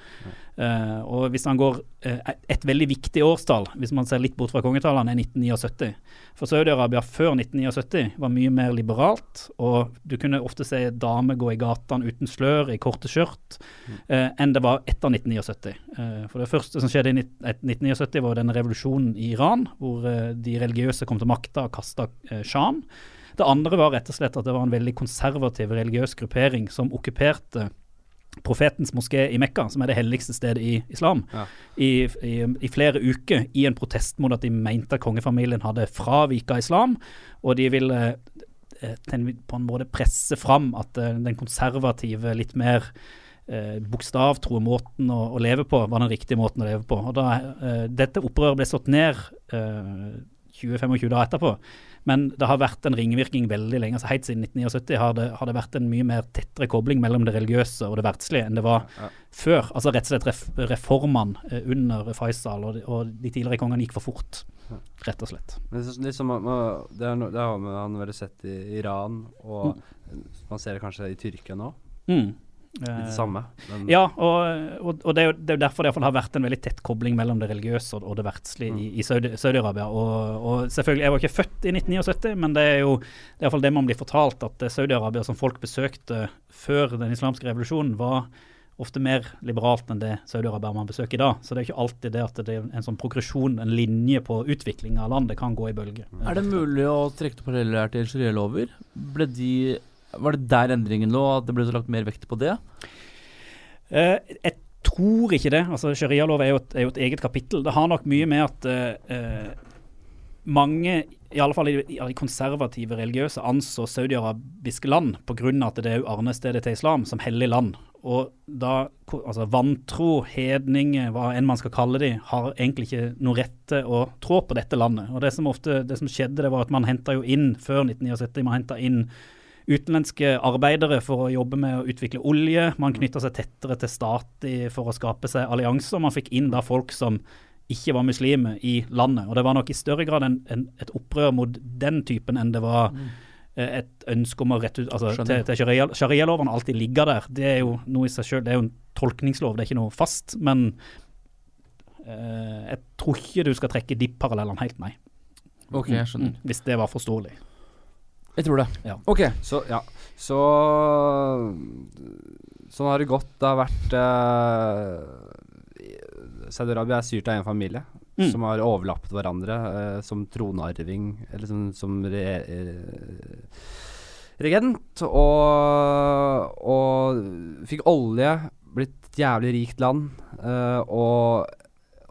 Uh, og hvis man går uh, et, veldig viktig årstall, hvis man ser litt bort fra kongetallene, er 1979. For Saudi-Arabia før 1979 var mye mer liberalt, og du kunne ofte se damer gå i gatene uten slør, i korte skjørt, uh, enn det var etter 1979. Eh, for det første som skjedde i 1979 var denne revolusjonen i Iran, hvor de religiøse kom til makta og kasta sjahen. Det andre var rett og slett at det var en veldig konservativ religiøs gruppering som okkuperte profetens moské i Mekka, som er det helligste stedet i islam, Ja. i, i, i flere uker i en protest mot at de mente at kongefamilien hadde fravika islam, og de ville eh, en- på en måte presse fram at eh, den konservative, litt mer eh, bokstavtro måten å, å leve på var den riktige måten å leve på. Og da, eh, dette opprøret ble slått ned eh, 20-25 dager etterpå, men det har vært en ringvirkning veldig lenge. altså Helt siden 1979 har det, har det vært en mye mer tettere kobling mellom det religiøse og det verdslige enn det var Ja. før. Altså rett og slett ref, reformene eh, under Faisal og de, og de tidligere kongene gikk for fort, rett og slett. Men det, liksom, det, er no, det har man vel sett i Iran, og man ser det kanskje i Tyrkia nå. Mm. Litt Eh, det samme. Men, Ja, og, og, og det, er jo, det er jo derfor det i har vært en veldig tett kobling mellom det religiøse og, det verdslige i, i Saudi- Saudi-Arabia. og, og selvfølgelig, Jeg var ikke født i 1979, men det er jo det er i det man blir fortalt, at eh, Saudi-Arabia som folk besøkte før den islamske revolusjonen, var ofte mer liberalt enn det Saudi-Arabia man besøker i dag. Så det er ikke alltid det at det er en sånn progresjon, en linje på utvikling av landet, kan gå i bølger. Er det mulig å trekke paralleller til sharialover? Ble de Var det der endringen lå, at det ble så lagt mer vekt på det? Uh, jeg tror ikke det. Altså, Sharialov er, er jo et eget kapittel. Det har nok mye med at eh, mange, i alle fall i, i konservative religiøse, anså saudiarabiske land pga. at det er jo arnestedet til islam som hellig land. Og da altså, vantro, hedninger, hva enn man skal kalle de, har egentlig ikke noe rett til å trå på dette landet. Og det som ofte, det som skjedde, det var at man henta jo inn før 1979, man inn utenlandske arbeidere for å jobbe med å utvikle olje. Man knytta seg tettere til stat for å skape seg allianser. Man fikk inn da folk som ikke var muslimer i landet. Og det var nok i større grad en, en, et opprør mot den typen enn det var mm. et ønske om å rette ut altså, Skjønner. til, til sharia, Sharialoven har alltid ligger der. Det er jo noe i seg selv, det er jo en tolkningslov, det er ikke noe fast. Men eh, jeg tror ikke du skal trekke de parallellene helt, nei. Ok, jeg skjønner. Mm, hvis det var forståelig. Jeg tror det. Ja. Ok. Så, ja. Så Sånn har det gått. Det har vært uh, Saudi-Arabia er styrt av en familie. Mm. som har overlappet hverandre uh, som tronarving, eller som, som re, uh, regent. Og, og fikk olje, blitt et jævlig rikt land, og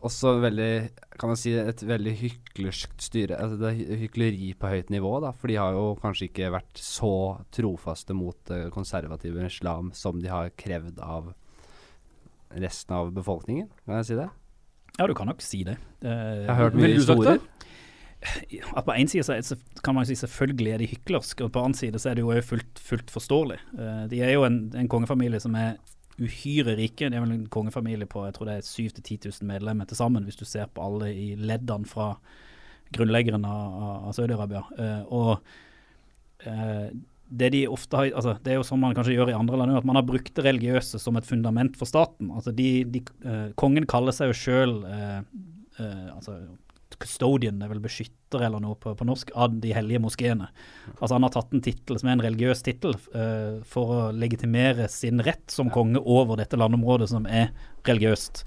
også veldig kan man si et veldig hyklersk styre. Altså det er hykleri på høyt nivå, da. For de har jo kanskje ikke vært så trofaste mot konservativ konservative islam som de har krevd av resten av befolkningen. Kan jeg si det? Ja, du kan nok si det. Eh, Jeg har hørt mye historier. at på en side så, kan man si selvfølgelig er de hyklerske, og på annen side så er det jo fullt, fullt forståelig. Eh, de er jo en, en kongefamilie som er uhyre rike. De er vel en kongefamilie på jeg tror det er 7 000-10 000 medlemmer til sammen, hvis du ser på alle i leddene fra grunnleggeren av, av Saudi-Arabia. Uh, og uh, det de ofte har altså Det er jo sånn man kanskje gjør i andre land, at man har brukt det religiøse som et fundament for staten. Altså de, de, uh, kongen kaller seg jo sjøl altså custodian, det er vel beskytter eller noe på, på norsk, av de hellige moskeene. Altså Han har tatt en tittel som er en religiøs tittel uh, for å legitimere sin rett som konge over dette landområdet som er religiøst.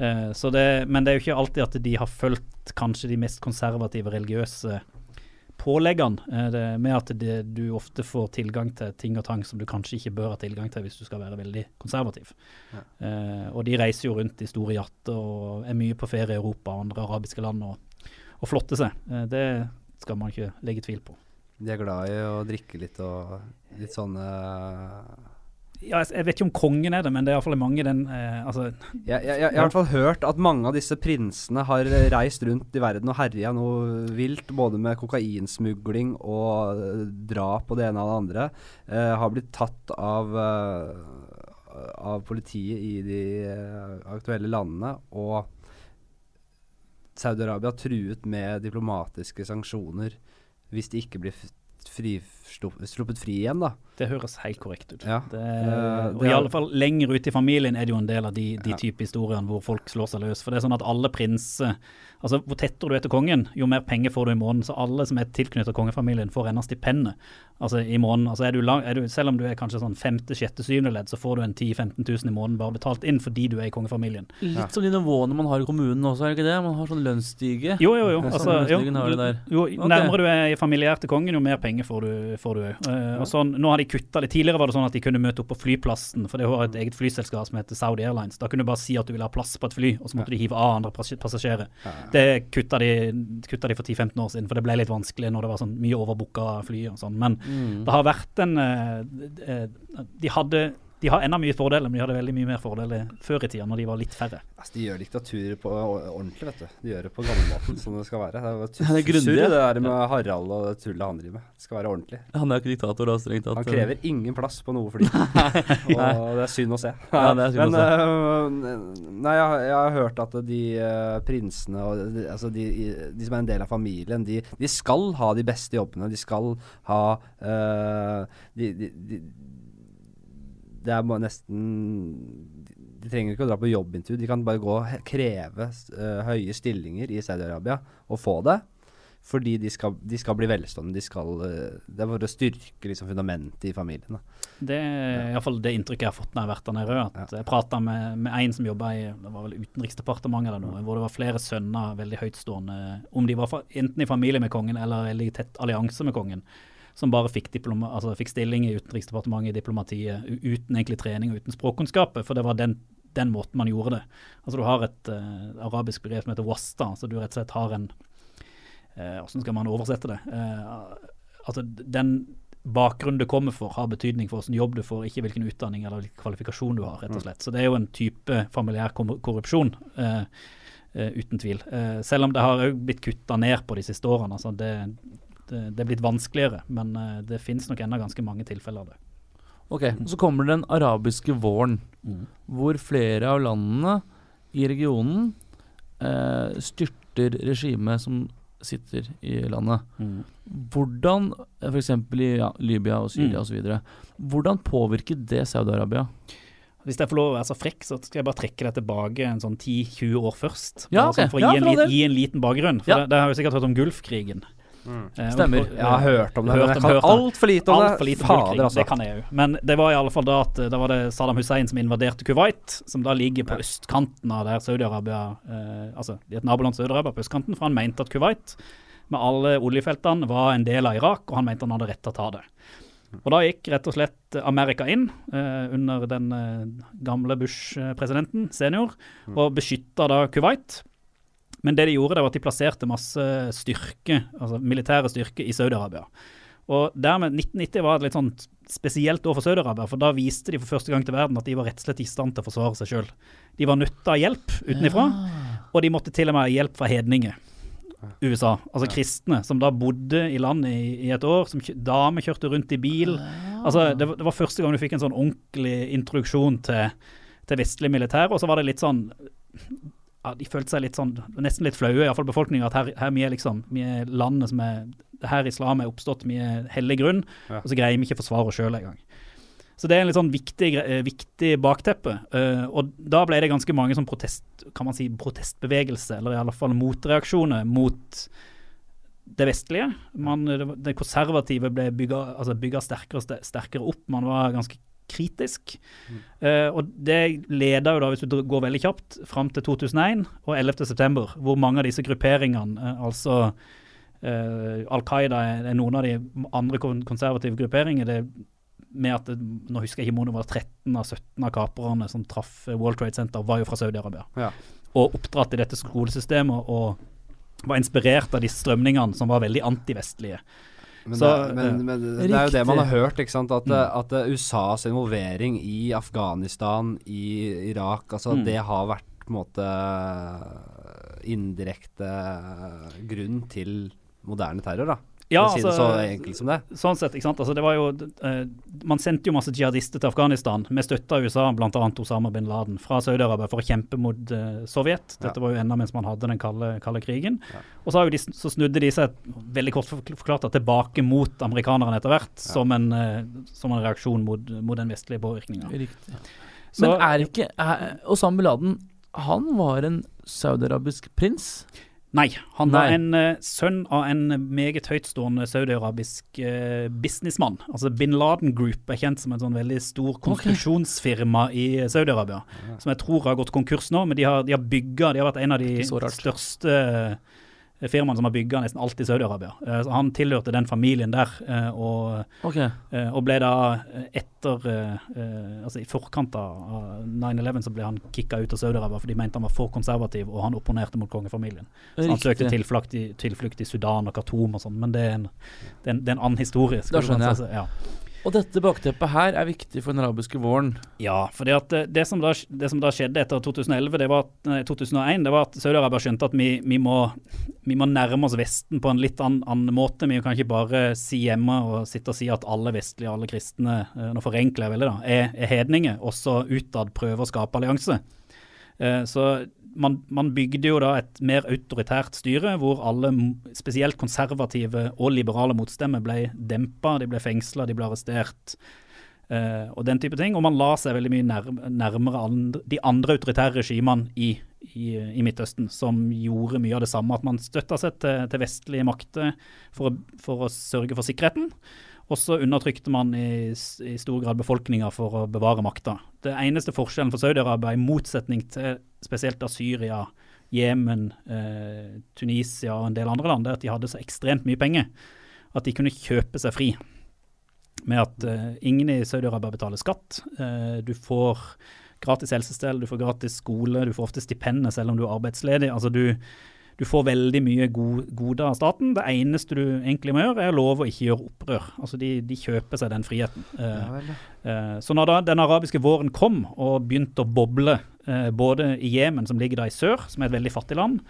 Uh, så det, men det er jo ikke alltid at de har fulgt kanskje de mest konservative religiøse påleggene, eh, det, med at det, du ofte får tilgang til ting og tang som du kanskje ikke bør ha tilgang til hvis du skal være veldig konservativ. Eh, og de reiser jo rundt i store jatter og er mye på ferie i Europa og andre arabiske land og, og flotter seg. Eh, det skal man ikke legge tvil på. De er glad i å drikke litt og litt sånne Ja, jeg, vet ikke om kongen er det, men det er iallfall mange den eh, altså, ja, jeg, jeg, jeg har i hvert fall hørt at mange av disse prinsene har reist rundt i verden og herja noe vilt, både med kokainsmugling og eh, drap og det ene og det andre. Eh, har blitt tatt av, eh, av politiet i de eh, aktuelle landene. Og Saudi-Arabia truet med diplomatiske sanksjoner hvis de ikke blir fri, sluppet fri igjen, da. Det høres helt korrekt ut. Ja. Det, Eh, og det i alle fall lenger ute i familien er det jo en del av de, de Ja. type historiene hvor folk slår seg løs. For det er sånn at alle prinser Altså, hvor tettere du er til kongen, jo mer penger får du i måneden. Så alle som er tilknyttet kongefamilien, får ennå stipendet altså, i måneden. Altså, er du lang, er du, selv om du er kanskje sånn femte, sjette, syvende ledd, så får du en 10 000-15 000 i måneden bare betalt inn fordi du er i kongefamilien. Litt Ja. som de nivåene man har i kommunen også, er det ikke det? Man har sånn lønnsstige. Jo, jo, jo. Altså, sånn jo, jo nærmere du er familiær til kongen, jo mer penger får du får du òg. Uh, sånn, nå har de kutta det. Tidligere var det sånn at de kunne møte opp på flyplassen, for det var et eget flyselskap som heter Saudi Airlines. Da kunne du bare si at du ville ha plass på et fly, og så måtte de hive av andre passasjerer. Ja, ja. Det kutta de, kutta de for 10-15 år siden, for det ble litt vanskelig når det var sånn mye overbooka fly og sånn. Men Mm. det har vært en eh, eh, De hadde de har enda mye fordeler, men de hadde veldig mye mer fordeler før i tida, når de var litt færre. Altså, de gjør diktaturer på ordentlig, vet du. De gjør det på gammelmåten, som det skal være. Det er Ja, det er ja. det der med Harald og det tullet han driver med. Det skal være ordentlig. Han er jo ikke diktator, da, strengt tatt. Han krever ingen plass på noe fly. og det er synd å se. Ja, det er synd å se. Uh, nei, jeg, har- jeg har hørt at de uh, prinsene og de, altså de, de som er en del av familien, de, de skal ha de beste jobbene. De skal ha uh, de, de, de, Det er nesten de, trenger ikke å dra på jobbintervju. De kan bare gå og kreve uh, høye stillinger i Saudi-Arabia og få det. Fordi de skal, de skal bli velstående. De skal, uh, det er for å styrke liksom, fundamentet i familien. Da. Det er iallfall det inntrykket jeg har fått når jeg har vært der nede. At Jeg prata med, med en som jobba i det var vel Utenriksdepartementet eller noe, hvor det var flere sønner, veldig høytstående, om de var enten i familie med kongen eller veldig tett allianse med kongen, som bare fikk, diploma, altså fikk stilling i Utenriksdepartementet, i diplomatiet, uten egentlig trening og uten språkkunnskaper. For det var den, den måten man gjorde det. Altså Du har et uh, arabisk begrep som heter wasta, så du rett og slett har en eh, Hvordan skal man oversette det? Uh, altså den bakgrunnen du kommer for, har betydning for hvilken jobb du får, ikke hvilken utdanning eller hvilken kvalifikasjon du har. rett og slett. Så det er jo en type familiær korrupsjon, uh, uh, uten tvil. Uh, selv om det har blitt kutta ned på de siste årene. altså det, det, det er blitt vanskeligere, men eh, det finnes nok ennå ganske mange tilfeller av det. Ok, Så kommer den arabiske våren, hvor flere av landene i regionen eh, styrter regimet som sitter i landet. Hvordan, f.eks. i ja, Libya og Syria Mm. osv., hvordan påvirker det Saudi-Arabia? Hvis jeg får lov å være så frekk, så skal jeg bare trekke det tilbake en sånn 10-20 år først. Ja, okay. sånn for å Ja, gi, en for all gi en liten bakgrunn. For Ja. det, det har vi sikkert hørt om Gulfkrigen. Eh, og- Stemmer. Jeg har hørt om det, Hørt men jeg kan altfor lite om det. Altfor lite Fader, altså. det kan jeg jo. Men det var i alle fall da at eh, da var det Saddam Hussein som invaderte Kuwait, som da ligger på østkanten av der Saudi-Arabia eh, Altså i et naboland Saudi-Arabia på østkanten, for han mente at Kuwait med alle oljefeltene var en del av Irak, og han mente han hadde rett til å ta det. Og da gikk rett og slett Amerika inn eh, under den eh, gamle Bush-presidenten, senior, og beskytta da Kuwait. Men det de gjorde, det var at de plasserte masse styrke, altså militære styrker i Saudi-Arabia. Og dermed 1990 var et litt sånn spesielt år for Saudi-Arabia, for da viste de for første gang til verden at de var rett og slett i stand til å forsvare seg sjøl. De var nødt ha hjelp utenfra, og de måtte til og med ha hjelp fra hedninger. USA, altså kristne, som da bodde i landet i, i et år, som damer kjørte rundt i bil. Altså, det, var- det var første gang du fikk en sånn ordentlig introduksjon til, til vestlig militær, og så var det litt sånn ja, De følte seg litt sånn, nesten litt flaue, iallfall befolkninga, at her, her vi er liksom, vi er landet som er det her islam er oppstått, vi er hellig grunn, Ja. og så greier vi ikke å forsvare oss sjøl engang. Så det er en litt sånn viktig, eh, viktig bakteppe. Uh, og da ble det ganske mange sånn protest, kan man si, protestbevegelse, eller i alle fall motreaksjoner mot det vestlige. Man, det konservative ble bygga altså sterkere og sterkere opp. Man var ganske kritisk. Eh, og det leda jo da, hvis du går veldig kjapt, fram til 2001 og 11. september, hvor mange av disse grupperingene, uh, altså uh, Al Qaida er, noen av de andre konservative grupperinger. det med at Nå husker jeg ikke om det var 13 av 17 av kaperne som traff eh, World Trade Center, var jo fra Saudi-Arabia. Ja. Og oppdratt i dette skolesystemet og var inspirert av de strømningene som var veldig antivestlige. Men, Så, det, men, eh, men det er jo det man har hørt, ikke sant? At, Mm. at eh, USAs involvering i Afghanistan, i Irak, altså Mm. det har vært på en måte indirekte grunn til moderne terror, da. Ja, si det så altså, enkelt som det. sånn sett, ikke sant. Altså, det var jo, uh, man sendte jo masse jihadister til Afghanistan med støtte av USA, bl.a. Osama bin Laden, fra Saudi-Arabia for å kjempe mot uh, Sovjet. Dette Ja. var jo enda mens man hadde den kalde, kalde krigen. Ja. Og så, har jo de, så snudde de seg, veldig kort forklart, tilbake mot amerikanerne etter hvert, som, en, uh, som en reaksjon mot, mot den vestlige påvirkninga. Men er ikke er, Osama bin Laden Han var en saudiarabisk prins? Nei, han var en uh, sønn av en meget høytstående saudiarabisk uh, businessmann. Altså Bin Laden Group er kjent som en sånn veldig stor konstruksjonsfirma i Saudi-Arabia. Som jeg tror har gått konkurs nå, men de har, de har bygga De har vært en av de største eh, firmaene som har bygga nesten alt i Saudi-Arabia. Eh, så han tilhørte den familien der, eh, og, okay. eh, og ble da etter Altså i forkant av av 9-11 så ble han kicka ut av Saudi-Arabia, for de mente han var for konservativ, og han opponerte mot kongefamilien. Så han søkte tilflukt i, tilflukt i Sudan og Khartoum og sånn, men det er en, det er en, det er en annen historie. Da skjønner jeg. Ja. Og dette bakteppet her er viktig for den arabiske våren. ja, for det, som da, det som da skjedde etter 2011, det var nei, 2001, det var at Saudi-Arabia skjønte at vi, vi, må, vi må nærme oss Vesten på en litt annen, annen måte. Vi kan ikke bare si hjemme og sitte og si at alle vestlige, alle kristne, eh, nå forenkler jeg veldig da, er, er hedninger, Også utad prøve å skape allianse. Eh, Så man, man bygde jo da et mer autoritært styre, hvor alle, spesielt konservative og liberale motstemmer, ble dempa, de ble fengsla, de ble arrestert. eh, og den type ting. Og man la seg veldig mye nær, nærmere andre, de andre autoritære regimene i, i, i Midtøsten, som gjorde mye av det samme. At man støtta seg til, til vestlige makter for, for å sørge for sikkerheten. Og så undertrykte man i, i stor grad befolkninga for å bevare makta. Det eneste forskjellen for Saudi-Arabia, i motsetning til spesielt da Syria, Jemen, eh, Tunisia og en del andre land, det at de hadde så ekstremt mye penger at de kunne kjøpe seg fri. Med at eh, ingen i Saudi-Arabia betaler skatt. Eh, du får gratis helsestell, du får gratis skole, du får ofte stipender selv om du er arbeidsledig. Altså du, du får veldig mye gode goder av staten. Det eneste du egentlig må gjøre, er å love å ikke gjøre opprør. Altså de, de kjøper seg den friheten. Eh, Ja. Eh, Så når da den arabiske våren kom og begynte å boble, eh, både i Jemen, som ligger da i sør, som er et veldig fattig land,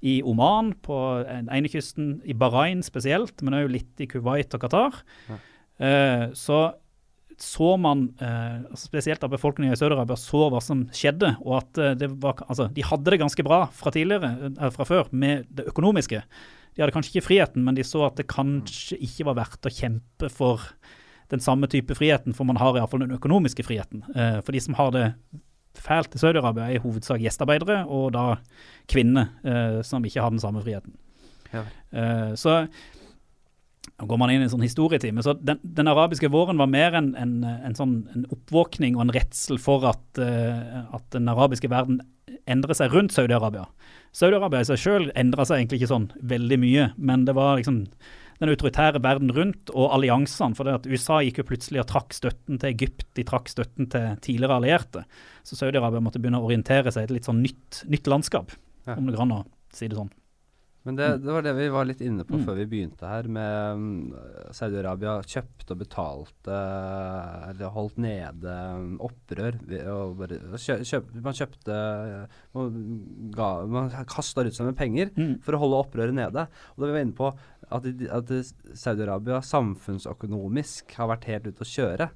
i Oman, på den ene kysten, i Bahrain spesielt, men òg litt i Kuwait og Qatar, eh, så så man, eh, spesielt av befolkningen i Saudi-Arabia, så hva som skjedde. Og at eh, det var, altså, de hadde det ganske bra fra tidligere, eh, fra før, med det økonomiske. De hadde kanskje ikke friheten, men de så at det kanskje ikke var verdt å kjempe for den samme type friheten, for man har iallfall den økonomiske friheten. Eh, for de som har det fælt i Saudi-Arabia, er i hovedsak gjestearbeidere, og da kvinner eh, som ikke har den samme friheten. Ja. Eh, så Nå går man inn i en sånn historietime. Så den, den arabiske våren var mer en, en, en sånn en oppvåkning og en redsel for at, uh, at den arabiske verden endrer seg rundt Saudi-Arabia. Saudi-Arabia i seg sjøl endra seg egentlig ikke sånn veldig mye, men det var liksom den autoritære verden rundt og alliansene. For det at USA gikk jo plutselig og trakk støtten til Egypt, de trakk støtten til tidligere allierte. Så Saudi-Arabia måtte begynne å orientere seg i et litt sånn nytt, nytt landskap, Ja. om det går an å si det sånn. Men det, det var det vi var litt inne på Mm. før vi begynte her, med mm, Saudi-Arabia kjøpte og betalte Eller holdt nede mm, opprør. bare kjøp, Man kjøpte og ga, Man kasta ut seg med penger Mm. for å holde opprøret nede. Og da vi var inne på at, at Saudi-Arabia samfunnsøkonomisk har vært helt ute å kjøre.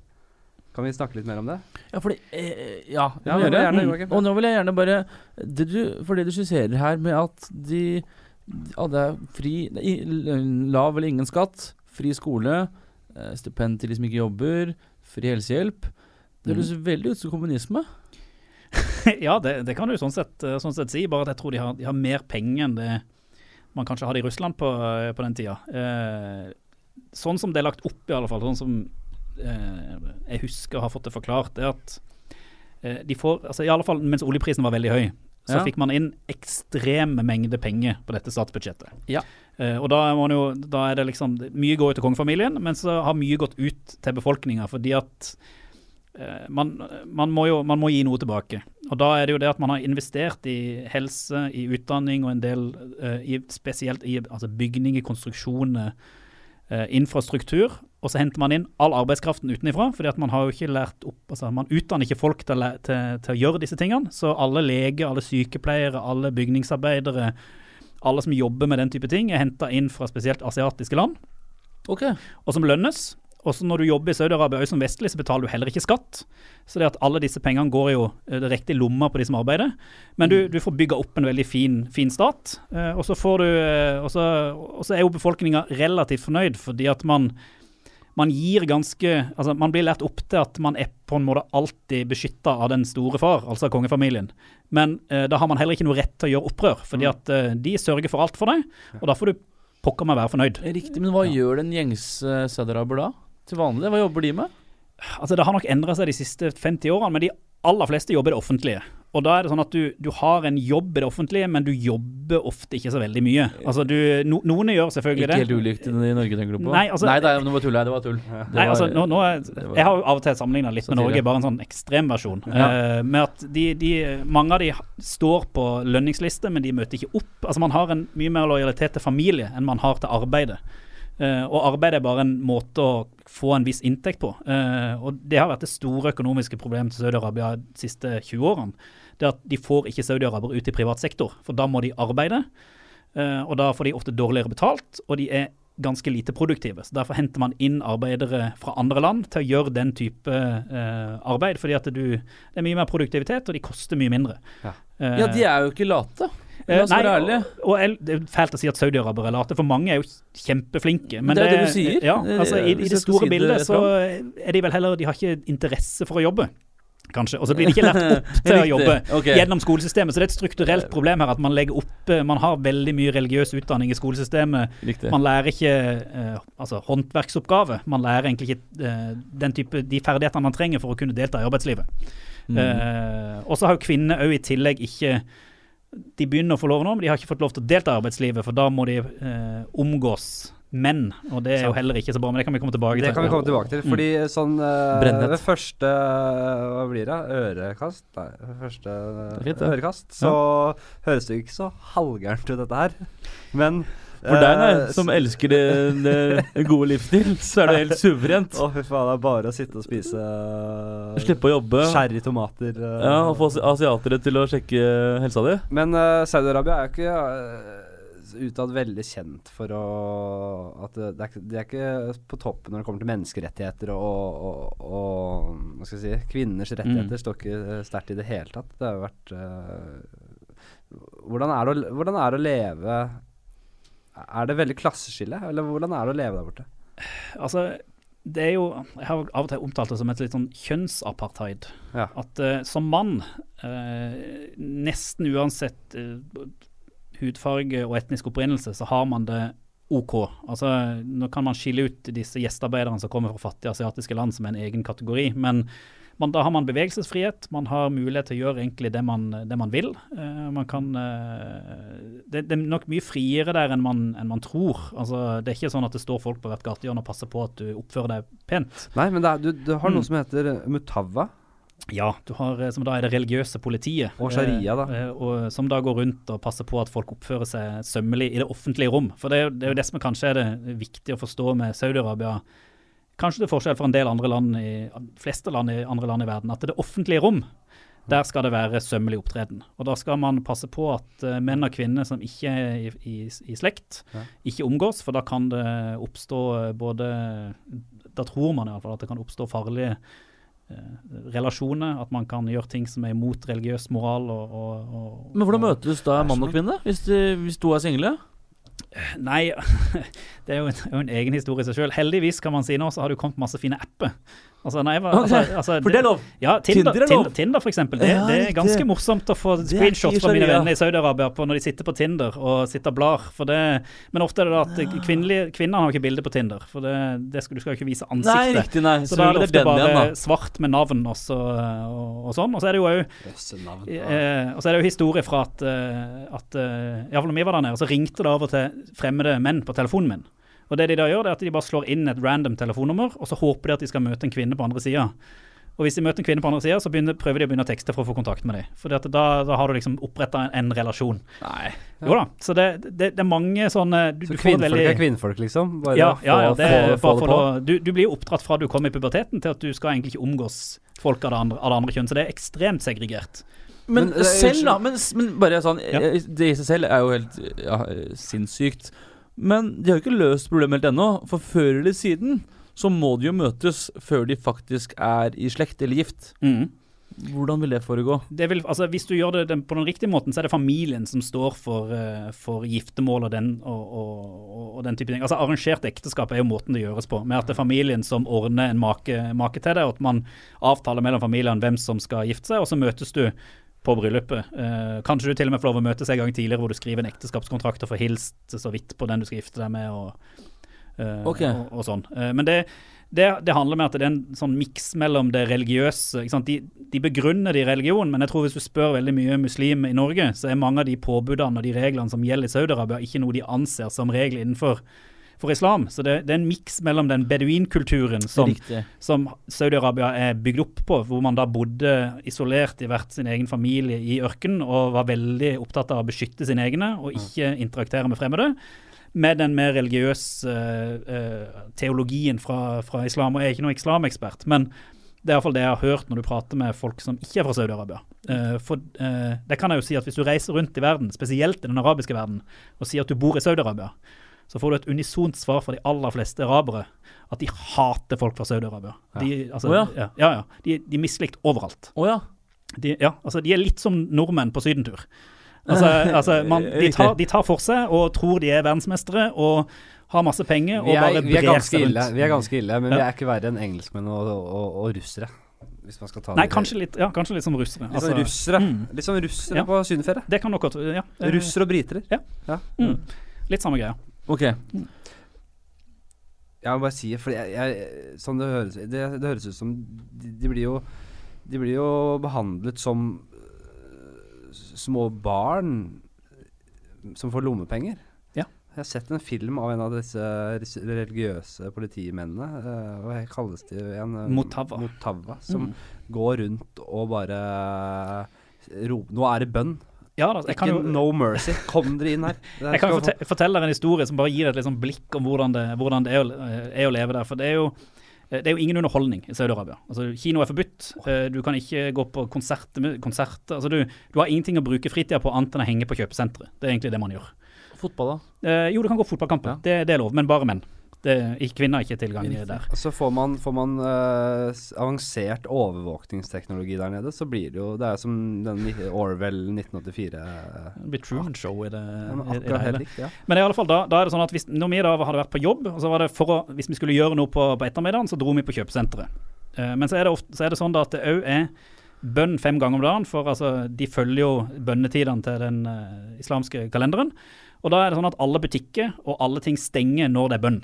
Kan vi snakke litt mer om det? Ja, fordi eh, Ja, det Ja, må det gjerne, Mm. Og nå vil jeg gjerne bare det du, For det du skisserer her med at de hadde fri Lav eller ingen skatt, fri skole, eh, stipend til de som ikke jobber, fri helsehjelp Det høres veldig ut som kommunisme. ja, det, det kan du sånn sett, eh, sånn sett si, bare at jeg tror de har, de har mer penger enn det man kanskje hadde i Russland på, eh, på den tida. Eh, sånn som det er lagt opp, i alle fall, sånn som eh, jeg husker og har fått det forklart, er at eh, de får, altså i alle fall mens oljeprisen var veldig høy, så Ja. fikk man inn ekstreme mengder penger på dette statsbudsjettet. Ja. Uh, og da, jo, da er det liksom Mye går ut til kongefamilien, men så har mye gått ut til befolkninga, fordi at uh, man, man, må jo man må gi noe tilbake. Og da er det jo det at man har investert i helse, i utdanning og en del uh, i, spesielt i altså bygninger, konstruksjoner, infrastruktur. Og så henter man inn all arbeidskraften utenifra, fordi at man har jo ikke lært opp altså Man utdanner ikke folk til, til, til å gjøre disse tingene. Så alle leger, alle sykepleiere, alle bygningsarbeidere, alle som jobber med den type ting, er henta inn fra spesielt asiatiske land okay. og som lønnes. Og så når du jobber i Saudi-Arabia som vestlig, så betaler du heller ikke skatt. Så det at alle disse pengene går jo eh, direkte i lomma på de som arbeider. Men du, du får bygga opp en veldig fin, fin stat. Eh, og så får du eh, og så er jo befolkninga relativt fornøyd, fordi at man man gir ganske Altså, man blir lært opp til at man er på en måte alltid beskytta av den store far, altså kongefamilien. Men eh, da har man heller ikke noe rett til å gjøre opprør, fordi at eh, de sørger for alt for deg, og da får du pokker meg være fornøyd. Riktig. Men hva gjør den gjengse saudiaraber da? Til vanlig? Hva jobber de med? Altså, det har nok endra seg de siste 50 årene, men de aller fleste jobber i det offentlige. Og da er det sånn at du, du har en jobb i det offentlige, men du jobber ofte ikke så veldig mye. Altså, du, no, noen gjør selvfølgelig det. Ikke helt ulikt i Norge, tenker du på? Nei, altså- Nei det, er, var tull. Det var tull. Det Nei, var- altså, nå, nå jeg har jo av og til sammenligna litt med. Norge, bare en sånn ekstremversjon. Ja. Uh, med at de, de, mange av de står på lønningsliste, men de møter ikke opp. Altså Man har en mye mer lojalitet til familie enn man har til arbeidet. Uh, og arbeid er bare en måte å få en viss inntekt på. Uh, og det har vært det store økonomiske problemet til Saudi-Arabia de siste 20 årene. Det er at de får ikke saudiarabere ut i privat sektor, for da må de arbeide. Eh, og da får de ofte dårligere betalt, og de er ganske lite produktive. Så Derfor henter man inn arbeidere fra andre land til å gjøre den type eh, arbeid. Fordi at du, det er mye mer produktivitet, og de koster mye mindre. Ja. Eh, Ja, de er jo ikke late. eh, nei. Og, og det er fælt å si at saudiarabere er late, for mange er jo kjempeflinke. Men det er det du sier. Ja, altså I, i det store si bildet så er de vel heller De har ikke interesse for å jobbe. Kanskje. Og så blir de ikke lært opp til å jobbe okay. gjennom skolesystemet. Så det er et strukturelt problem her at man legger opp eh, Man har veldig mye religiøs utdanning i skolesystemet. Riktig. Man lærer ikke uh, altså håndverksoppgave. Man lærer egentlig ikke uh, den type, de ferdighetene man trenger for å kunne delta i arbeidslivet. Mm. Uh, og så har jo kvinner òg i tillegg ikke De begynner å få lov nå, men de har ikke fått lov til å delta i arbeidslivet, for da må de omgås menn. Og det er jo heller ikke så bra, men det kan vi komme tilbake Det til. kan vi komme tilbake til. Fordi sånn uh, Ved første Hva blir det? Ørekast? Nei, ved første fint, det. ørekast så høres det jo ikke så halvgærent ut, dette her. Men For deg, nei, eh, som elsker det, det, det gode livsstil, så er det helt suverent. Å, fy faen. Det er bare å sitte og spise Slippe å jobbe. sherry tomater. Uh, Ja, Og få asiatere til å sjekke helsa di. Men uh, Saudi-Arabia er jo ikke eh, utad veldig kjent for å At det det er, ikke- de er ikke på toppen når det kommer til menneskerettigheter og, og, og Hva skal jeg si Kvinners rettigheter står ikke eh, sterkt i det hele tatt. Det har jo vært uh, hvordan, er det å, hvordan er det å leve Er det veldig klasseskille, eller hvordan er det å leve der borte? Altså, det er jo Jeg har av og til omtalt det som et litt sånn kjønnsapartheid. Ja. At uh, som mann, uh, nesten uansett eh, hudfarge og etnisk opprinnelse, så har man det OK. Altså, nå kan man skille ut disse gjestearbeiderne som kommer fra fattige asiatiske land som en egen kategori, men man, da har man bevegelsesfrihet. Man har mulighet til å gjøre egentlig det man, det man vil. Uh, man kan uh, det, det, er nok mye friere der enn man, enn man tror. Altså, det er ikke sånn at det står folk på hvert gatehjørne og passer på at du oppfører deg pent. Nei, men er, du, du, har noe Mm. som heter mutawwa. Ja, du har, eh, som da er det religiøse politiet. Og sharia, da. Eh, og, som da går rundt og passer på at folk oppfører seg sømmelig i det offentlige rom. For det, er det er jo det som kanskje er det viktige å forstå med Saudi-Arabia. Kanskje det er forskjell fra en del andre land i, fleste land i andre land i verden, at det offentlige rom, der skal det være sømmelig opptreden. Og da skal man passe på at eh, menn og kvinner som ikke er i, i, i slekt, Ja. ikke omgås, for da kan det oppstå eh, både Da tror man iallfall at det kan oppstå farlige eh, relasjoner, at man kan gjøre ting som er imot religiøs moral og, og, og Men hvordan møtes da mann og kvinne, hvis, de, hvis to er single? Nei, det er jo en, en egen historie i seg sjøl. Heldigvis kan man si nå, så har det kommet masse fine apper. Altså, nei, hva- altså, altså, For det er lov! Ja, Tinder, Tinder er lov. Tinder, for eksempel. Det, Ja, det er ganske morsomt å få screenshots fra mine venner i Saudi-Arabia på når de sitter på Tinder og sitter og blar. For det, men ofte er det da at kvinnelige, kvinner har ikke bilde på Tinder, for det, det skal, du skal jo ikke vise Nei, ansiktet. riktig, nei. så da er det ofte bare igjen, svart med navn også, og, og sånn. Og så er det jo òg Eh, og så er det jo historie fra at, uh, at Iallfall når vi var der nede, så ringte det av og til fremmede menn på telefonen min. Og det de da gjør, det er at de bare slår inn et random telefonnummer, og så håper de at de skal møte en kvinne på andre sida. Og hvis de møter en kvinne på andre sida, så begynner, prøver de å begynne å tekste for å få kontakt med dem. For da, da har du liksom oppretta en, en relasjon. Nei. Jo da. Så det, det, det er mange sånne du, Så du kvinnfolk veldig- er kvinnfolk, liksom? Bare ja, ja, ja, det, få, få, få det på? å, du, du blir jo oppdratt fra du kom i puberteten til at du skal egentlig ikke omgås folk av det andre, av det andre kjønn. Så det er ekstremt segregert. Men, Men, eh, selv, da. Men, men bare sånn Ja. eh, Det i seg selv er jo helt ja, sinnssykt. Men de har jo ikke løst problemet helt ennå. For før eller siden så må de jo møtes før de faktisk er i slekt eller gift. Mm. Hvordan vil det foregå? det vil, altså Hvis du gjør det den, på den riktige måten, så er det familien som står for, eh, for giftermål og den, og, og, og, og den type ting. Altså Arrangert ekteskap er jo måten det gjøres på. Med at det er familien som ordner en make, make til det, og at man avtaler mellom familiene hvem som skal gifte seg, og så møtes du på bryllupet. Eh, kanskje du til og med får lov å møtes en gang tidligere hvor du skriver en ekteskapskontrakt og får hilst så vidt på den du skal gifte deg med, og, eh, okay. og, og sånn. Eh, men det, det, det handler med at det er en sånn miks mellom det religiøse? De, de begrunner det i religion, men jeg tror hvis du spør veldig mye muslimer i Norge, så er mange av de påbudene og de reglene som gjelder i Saudi-Arabia, ikke noe de anser som regler innenfor for islam. Så det, det er en miks mellom den beduinkulturen som, som Saudi-Arabia er bygd opp på, hvor man da bodde isolert i hvert sin egen familie i ørkenen og var veldig opptatt av å beskytte sine egne og ikke interaktere med fremmede. Med den mer religiøse uh, eh, teologien fra, fra islam. Og jeg er ikke noen islamekspert, men det er iallfall det jeg har hørt når du prater med folk som ikke er fra Saudi-Arabia. Uh, for eh, det kan jeg jo si at hvis du reiser rundt i verden, spesielt i den arabiske verden, og sier at du bor i Saudi-Arabia, så får du et unisont svar fra de aller fleste arabere at de hater folk fra Saudi-Arabia. De, altså, oh, ja. ja, ja, ja. De, de er mislikt overalt. Oh, ja. De, ja, altså, de er litt som nordmenn på sydentur. Altså, altså man, de, tar, de tar for seg og tror de er verdensmestere og har masse penger og Vi er, bare vi er brer ganske seg ille, rundt. vi er ganske ille, men vi er ikke verre enn engelskmenn og, og, og russere. Hvis man skal ta Nei, det- kanskje litt, ja, kanskje litt som russere. Litt sånn Altså, russere. mm. Litt sånn russere Ja. på sydenferie. det kan nok godt ja, Russere og britere. Mm, litt samme greia. Ok. Jeg må bare si for jeg, jeg, Sånn det høres det, det høres ut som de, de blir jo De blir jo behandlet som øh, små barn øh, som får lommepenger. Ja. Jeg har sett en film av en av disse religiøse politimennene. øh, hva kalles de igjen? Motava. Motava som Mm. går rundt og bare roper Nå er det bønn. Ja, da, jeg Ikke kan jo no mercy. Kom dere inn her. Jeg kan fortelle, fortelle en historie som bare gir et liksom blikk om hvordan det, hvordan det er, å, er å leve der. For det er jo det er jo ingen underholdning i Saudi-Arabia. Altså, kino er forbudt. Eh, Du kan ikke gå på konserter. konserter. Altså, du, du har ingenting å bruke fritida på annet enn å henge på kjøpesenteret. Det er egentlig det man gjør. Fotball, da? Eh, jo, du kan gå fotballkamper. Ja. Det, det er lov, men bare menn. Det, kvinner har ikke tilgang der. Og så får man, får man uh, avansert overvåkningsteknologi der nede, så blir det jo Det er som den Orwell 1984 Det blir Truman Show i det, ja, i, i det hele. likt, ja. Men i alle fall da, da er det sånn at hvis, når vi da hadde vært på jobb, og så var det for å, hvis vi skulle gjøre noe på, på ettermiddagen, så dro vi på kjøpesenteret. Uh, men så er, det ofte, så er det sånn da at det òg er bønn fem ganger om dagen, for altså, de følger jo bønnetidene til den eh, islamske kalenderen. Og da er det sånn at alle butikker og alle ting stenger når det er bønn.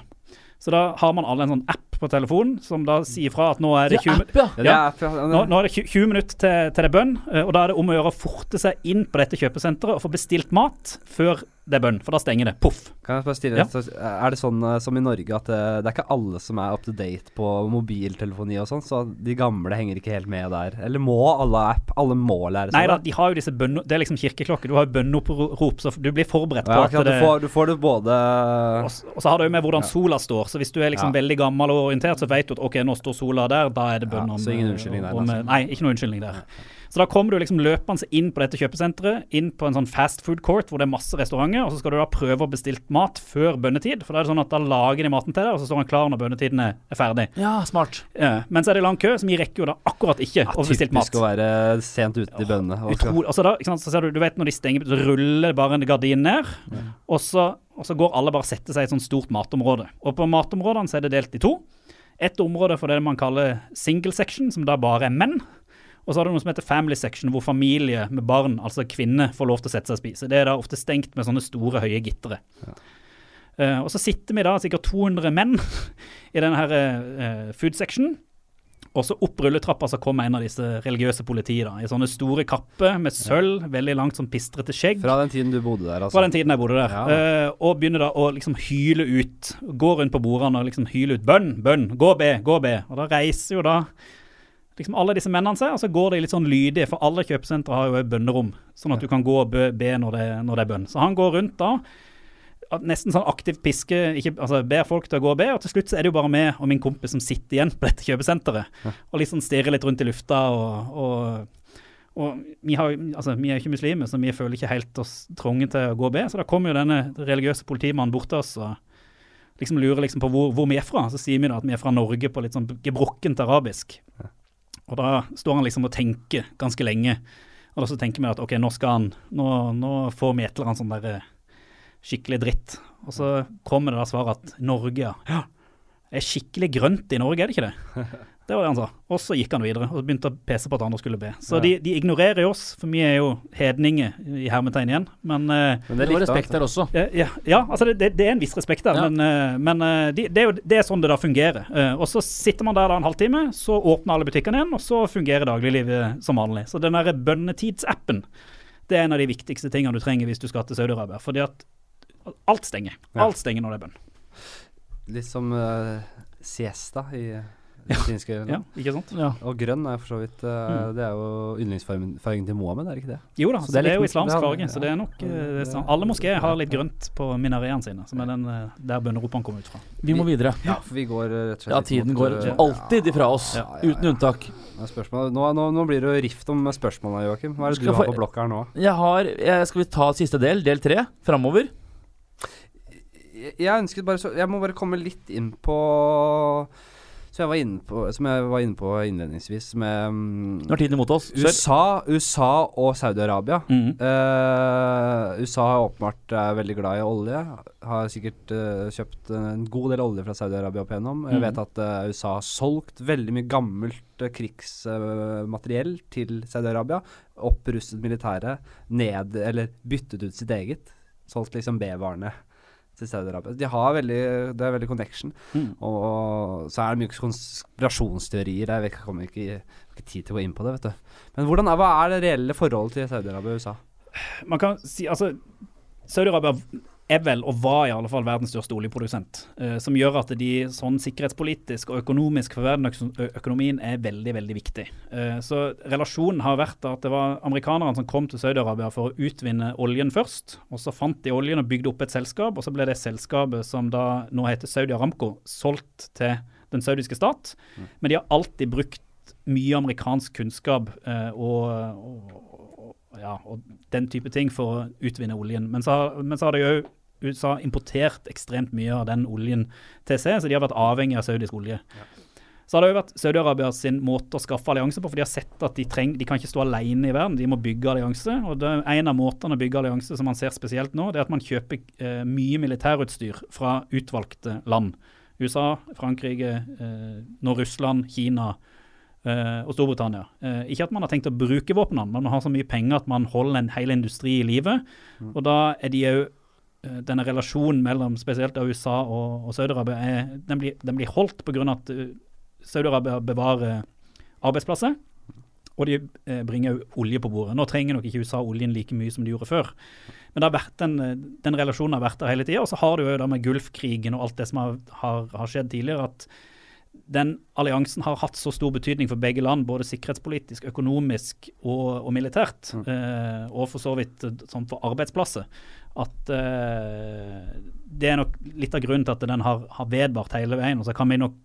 Så da har man alle en sånn app på telefonen som da sier fra at nå er det 20 app, ja. Ja, det er, for- nå, nå er det 20 minutter til, til det er bønn, eh, og da er det om å gjøre å forte seg inn på dette kjøpesenteret og få bestilt mat før det er bønn, for da stenger det. Poff. Kan jeg bare stille Ja. så Er det sånn eh, som i Norge at det, det er ikke alle som er up to date på mobiltelefoni og sånn, så de gamle henger ikke helt med der? Eller må alle app? Alle må lære seg Nei da, de har jo disse bønn... Det er liksom kirkeklokke. Du har jo bønneopprop, så du blir forberedt på at det du, får, du får det både og, og så har det jo med hvordan sola står. Så hvis du er liksom Ja. veldig gammel og orientert, så vet du at ok, nå står sola der, da er det bønn Ja, om så ingen eh, unnskyldning der, om, altså. Nei, ikke noe unnskyldning der. Så da kommer du liksom løpende inn på dette kjøpesenteret, inn på en sånn fast food court hvor det er masse restauranter, og så skal du da prøve å bestille mat før bønnetid. For da er det sånn at da lager de maten til deg, og så står han klar når bønnetiden er er ferdig. Ja, smart. Ja, men så er det lang kø, som vi rekker jo da akkurat ikke ja, å få bestilt mat. Typisk å være sent ute i bønnene. Altså da, ikke sant, så ser du, du vet når de stenger, så ruller bare en gardin ned, og, så, og så går alle bare og setter seg i et sånt stort matområde. Og på matområdene så er det delt i to. Et område for det man kaller single section, som da bare er menn. Og så har du noe som heter family section, hvor familie med barn, altså kvinner, får lov til å sette seg og spise. Det er da ofte stengt med sånne store, høye gittere. Eh, og så sitter vi da sikkert 200 menn i denne her uh, food section. Og så opp rulletrappa så kommer en av disse religiøse politiene da, i sånne store kapper med sølv, veldig langt som pistrete skjegg. Fra den tiden du bodde der, altså. Fra den tiden jeg bodde der. Ja. Uh, og begynner da å liksom hyle ut. Gå rundt på bordene og liksom hyle ut bønn, bønn, gå og be, gå og be. Og da reiser jo da liksom alle disse mennene seg, og så går de litt sånn lydig, for alle kjøpesentre har jo et bønnerom, sånn at du kan gå og be, be når, det, når det er bønn. Så han går rundt da, nesten sånn aktivt piske, ikke, altså ber folk til å gå og be, og til slutt så er det jo bare meg og min kompis som sitter igjen på dette kjøpesenteret, og liksom stirrer litt rundt i lufta, og, og, og vi, har, altså, vi er ikke muslimer, så vi føler ikke helt oss trange til å gå og be, så da kommer jo denne religiøse politimannen bort til oss, og liksom lurer liksom på hvor, hvor vi er fra, så sier vi da at vi er fra Norge på litt sånn gebrokkent arabisk. Og da står han liksom og tenker ganske lenge. Og da så tenker vi at ok, nå skal han Nå, nå får vi et eller annet sånn der eh, skikkelig dritt. Og så kommer det da svaret at Norge, ja. Det er skikkelig grønt i Norge, er det ikke det? Det var det han sa. Og så gikk han videre og begynte å pese på at andre skulle be. Så Ja. de, de ignorerer jo oss, for vi er jo hedninger i hermetegn igjen. Men eh, Men Det var likte han, respekt der også. ja, ja, ja, altså det, det, det er en viss respekt der, Ja. men, eh, men eh, de, det, er jo, det er sånn det da fungerer. Og så sitter man der da en halvtime, så åpner alle butikkene igjen, og så fungerer dagliglivet som vanlig. Så den derre bønnetidsappen, det er en av de viktigste tingene du trenger hvis du skal til Saudi-Arabia. Fordi at alt stenger. Alt stenger når det er bønn. Litt som uh, siesta i latinske Ja, ikke sant? Ja. Og grønn er for så vidt uh, Mm. Det er jo yndlingsfargen til Mohammed, er det ikke det? Jo da, Så det er det er jo islamsk farge, ja. så det er nok eh, det er Alle moskeer har litt grønt på minareene sine, som er den eh, der bønneropene kommer ut fra. Vi må videre. Ja, for vi går rett og slett Ja, tiden mot, går alltid ifra oss. Ja, ja, ja. Uten unntak. Nå, nå, nå blir det jo rift om spørsmålene, Joakim. Hva er det Skal du har på blokka her nå? Jeg har jeg, Skal vi ta siste del, del tre, framover? Jeg, jeg ønsket bare så Jeg må bare komme litt inn på Som jeg var inne på, var inne på innledningsvis, med um, Nå er tiden imot oss. USA, USA og Saudi-Arabia. Mm -hmm. uh, USA har åpenbart er veldig glad i olje. Har sikkert uh, kjøpt en god del olje fra Saudi-Arabia opp igjennom. Jeg Mhm. vet at uh, USA har solgt veldig mye gammelt krigsmateriell til Saudi-Arabia. Opprustet militæret. Ned, eller byttet ut sitt eget. Solgt liksom B-varene til Saudi-Arabia. De har veldig, det er veldig connection. Mm. Og, og så er det mye konspirasjonsteorier. Jeg vet, ikke- kommer ikke, ikke tid til å gå inn på det, vet du. Men hvordan hva er det reelle forholdet til Saudi-Arabia og USA? man kan si altså Saudi-Arabia er vel, og var i alle fall, verdens største oljeprodusent. Uh, som gjør at de sånn sikkerhetspolitisk og økonomisk for verdensøkonomien er veldig, veldig viktig. Uh, så relasjonen har vært at det var amerikanerne som kom til Saudi-Arabia for å utvinne oljen først. Og så fant de oljen og bygde opp et selskap, og så ble det selskapet som da nå heter Saudi Aramco, solgt til den saudiske stat. Men de har alltid brukt mye amerikansk kunnskap uh, og, og, ja, og den type ting for å utvinne oljen. Men så har, men så har det jo USA importert ekstremt mye av den oljen til seg, så de har vært avhengig av saudisk olje. Så har det jo vært Saudi-Arabia sin måte å skaffe allianse på, for de har sett at de, treng, de kan ikke stå alene i verden, de må bygge allianse. Og det, en av måtene å bygge allianse som man ser spesielt nå, det er at man kjøper eh, mye militærutstyr fra utvalgte land. USA, Frankrike, eh, nå Russland, Kina eh, og Storbritannia. Eh, ikke at man har tenkt å bruke våpnene, men man har så mye penger at man holder en hel industri i live. Og da er de òg denne relasjonen mellom spesielt USA og, og Saudi-Arabia den, blir- den blir holdt pga. at eh, Saudi-Arabia bevarer arbeidsplasser. Og de eh, bringer olje på bordet. Nå trenger nok ikke USA oljen like mye som de gjorde før. Men det har vært den, eh, den relasjonen har vært der hele tida. Og så har du jo det med Gulfkrigen og alt det som har, har, har skjedd tidligere, at den alliansen har hatt så stor betydning for begge land, både sikkerhetspolitisk, økonomisk og, og militært. Eh, og for så vidt eh, sånn for arbeidsplasser. At uh, det er nok litt av grunnen til at den har, har vedvart hele veien. Og så kan vi nok,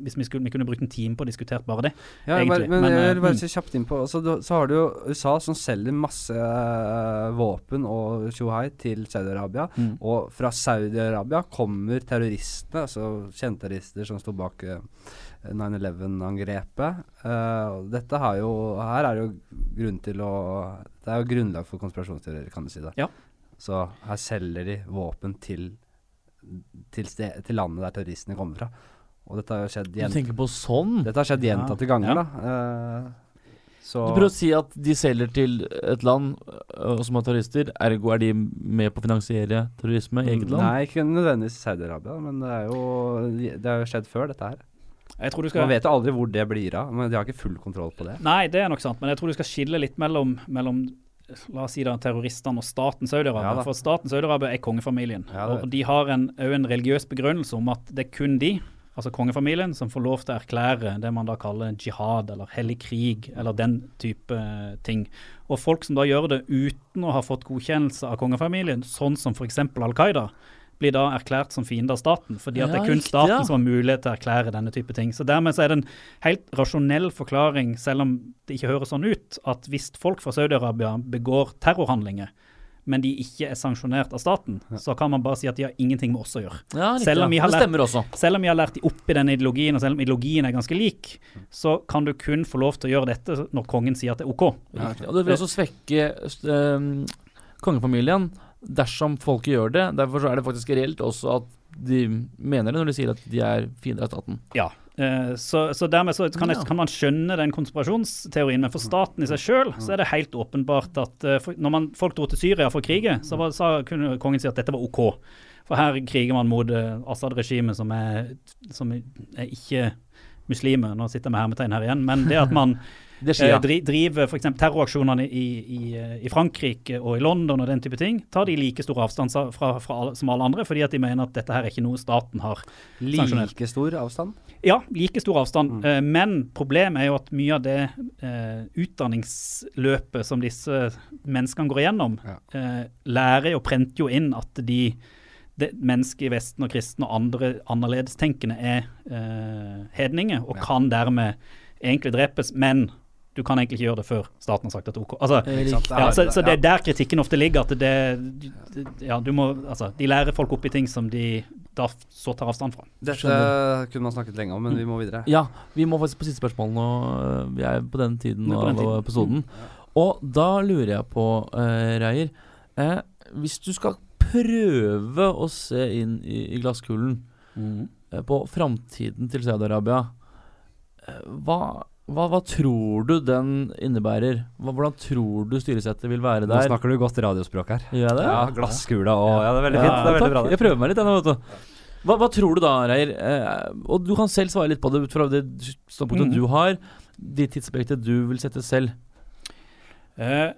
hvis vi, skulle, vi kunne brukt en time på å diskutere bare det. Ja, men, egentlig. men Men, jeg eh, vil bare si kjapt inn på altså, du, Så har du jo USA som selger masse uh, våpen og tjohai til Saudi-Arabia. Mm. Og fra Saudi-Arabia kommer terroristene, altså kjente-terrorister som sto bak uh, 9-11-angrepet. Uh, dette har jo Her er det jo grunn til å Det er jo grunnlag for konspirasjonsteorier, kan du si det. Ja. Så her selger de våpen til til, sted, til landet der terroristene kommer fra. Og dette har jo skjedd, Du tenker på sånn? dette har skjedd Ja, gjentatte ganger, ja. da. Uh, så Du prøver å si at de selger til et land uh, som har terrorister, ergo er de med på å finansiere terrorisme i eget land? Nei, ikke nødvendigvis Saudi-Arabia, men det er jo Det har jo skjedd før, dette her. Jeg tror du Man vet jo aldri hvor det blir av, men de har ikke full kontroll på det. Nei, det er nok sant, men jeg tror du skal skille litt mellom, mellom La oss si da terroristene og staten Saudi-Arabia. Ja for staten Saudi-Arabia er kongefamilien. Ja, og de har en, en religiøs begrunnelse om at det er kun de, altså kongefamilien, som får lov til å erklære det man da kaller jihad eller hellig krig, eller den type eh, ting. Og folk som da gjør det uten å ha fått godkjennelse av kongefamilien, sånn som f.eks. Al Qaida, blir da erklært som fiende av staten, fordi at det er kun riktig, staten ja. som har mulighet til å erklære denne type ting. Så dermed så er det en helt rasjonell forklaring, selv om det ikke høres sånn ut, at hvis folk fra Saudi-Arabia begår terrorhandlinger, men de ikke er sanksjonert av staten, så kan man bare si at de har ingenting med oss å gjøre. Ja, riktig, Selv om ja. det lært-. Selv om vi har lært de opp i den ideologien, og selv om ideologien er ganske lik, så kan du kun få lov til å gjøre dette når kongen sier at det er OK. Riktig. Og det vil også svekke øh, kongefamilien dersom folket gjør det. Derfor så er det faktisk reelt også at de mener det når de sier at de er fiender av staten. Ja. eh, Så, så dermed så kan, jeg, kan man skjønne den konspirasjonsteorien, men for staten i seg sjøl så er det helt åpenbart at eh, for, når man, folk dro til Syria for å krige, så var, sa, kunne kongen si at dette var OK. For her kriger man mot eh, Assad-regimet, som, som er ikke muslimer. Nå sitter med hermetegn her igjen. Men det at man Det eh, skjer, ja. dri, driver f.eks. terroraksjonene i, i, eh, i Frankrike og i London og den type ting, tar de like stor avstand fra, fra alle, som alle andre, fordi at de mener at dette her er ikke noe staten har sanksjonert. Like stor avstand. Ja, like stor avstand. Eh, men problemet er jo at mye av det eh, utdanningsløpet som disse menneskene går igjennom, Ja. eh, lærer og prenter jo inn at de det, mennesker i Vesten og kristne og andre annerledestenkende er eh, hedninger, og Ja. kan dermed egentlig drepes, men du kan egentlig ikke gjøre det før staten har sagt at OK. Altså, Eh, ja, så, så det er der kritikken ofte ligger. At det, det ja, du må, altså, De lærer folk opp i ting som de da så tar avstand fra. Dette Skjønner. kunne man snakket lenge om, men vi må videre. Ja, vi må faktisk på siste spørsmål nå. Vi er på den tiden på den av tiden. episoden. Og da lurer jeg på, uh, Reier eh, Hvis du skal prøve å se inn i, i glasskulen eh, på framtiden til Saudi-Arabia, eh, hva, hva, hva tror du den innebærer? Hva, hvordan tror du styresettet vil være der? Nå snakker du godt radiospråk her. Gjør jeg det? Ja, glasskula og Ja, det er veldig fint. Ja, det er veldig bra. det. Jeg prøver meg litt, jeg nå, vet du. Hva, hva tror du da, Reier? Eh, og du kan selv svare litt på det ut fra det standpunktet mm. du har, de tidsaspektet du vil sette selv. Eh,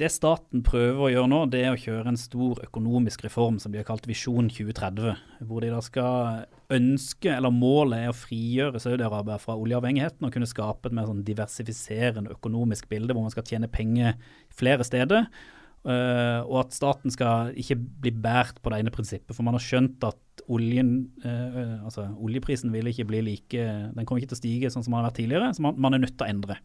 det staten prøver å gjøre nå, det er å kjøre en stor økonomisk reform som de har kalt Visjon 2030. Hvor de da skal ønske, eller målet er å frigjøre Saudi-Arabia fra oljeavhengigheten og kunne skape et mer sånn diversifiserende økonomisk bilde hvor man skal tjene penger flere steder. eh, og at staten skal ikke bli båret på det ene prinsippet. For man har skjønt at oljen, eh, altså oljeprisen vil ikke bli like Den kommer ikke til å stige sånn som den har vært tidligere, så man, man er nødt til å endre.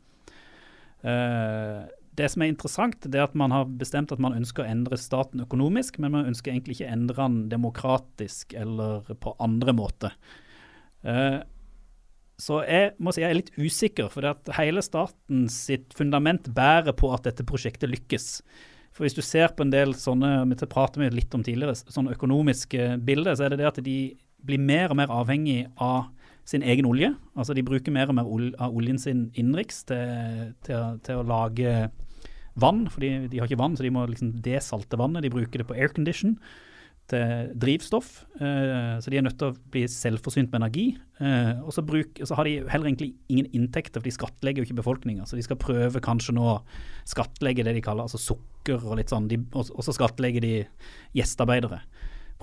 Eh, det som er interessant, det er at man har bestemt at man ønsker å endre staten økonomisk, men man ønsker egentlig ikke å endre den demokratisk eller på andre måter. Eh, så jeg må si jeg er litt usikker, for at hele staten sitt fundament bærer på at dette prosjektet lykkes. For hvis du ser på en del sånne, vi prater med litt om tidligere, sånne økonomiske bilder, så er det det at de blir mer og mer avhengig av sin egen olje. Altså de bruker mer og mer ol av oljen sin innenriks til, til, til å lage vann, for de, de har ikke vann, så de må liksom desalte vannet. De bruker det på aircondition til drivstoff, eh, så de er nødt til å bli selvforsynt med energi. Eh, og så, bruk, så, har de heller egentlig ingen inntekter, for de skattlegger jo ikke befolkninga. Så de skal prøve kanskje nå å skattlegge det de kaller altså sukker og litt sånn, de, og, så skattlegger de gjestearbeidere.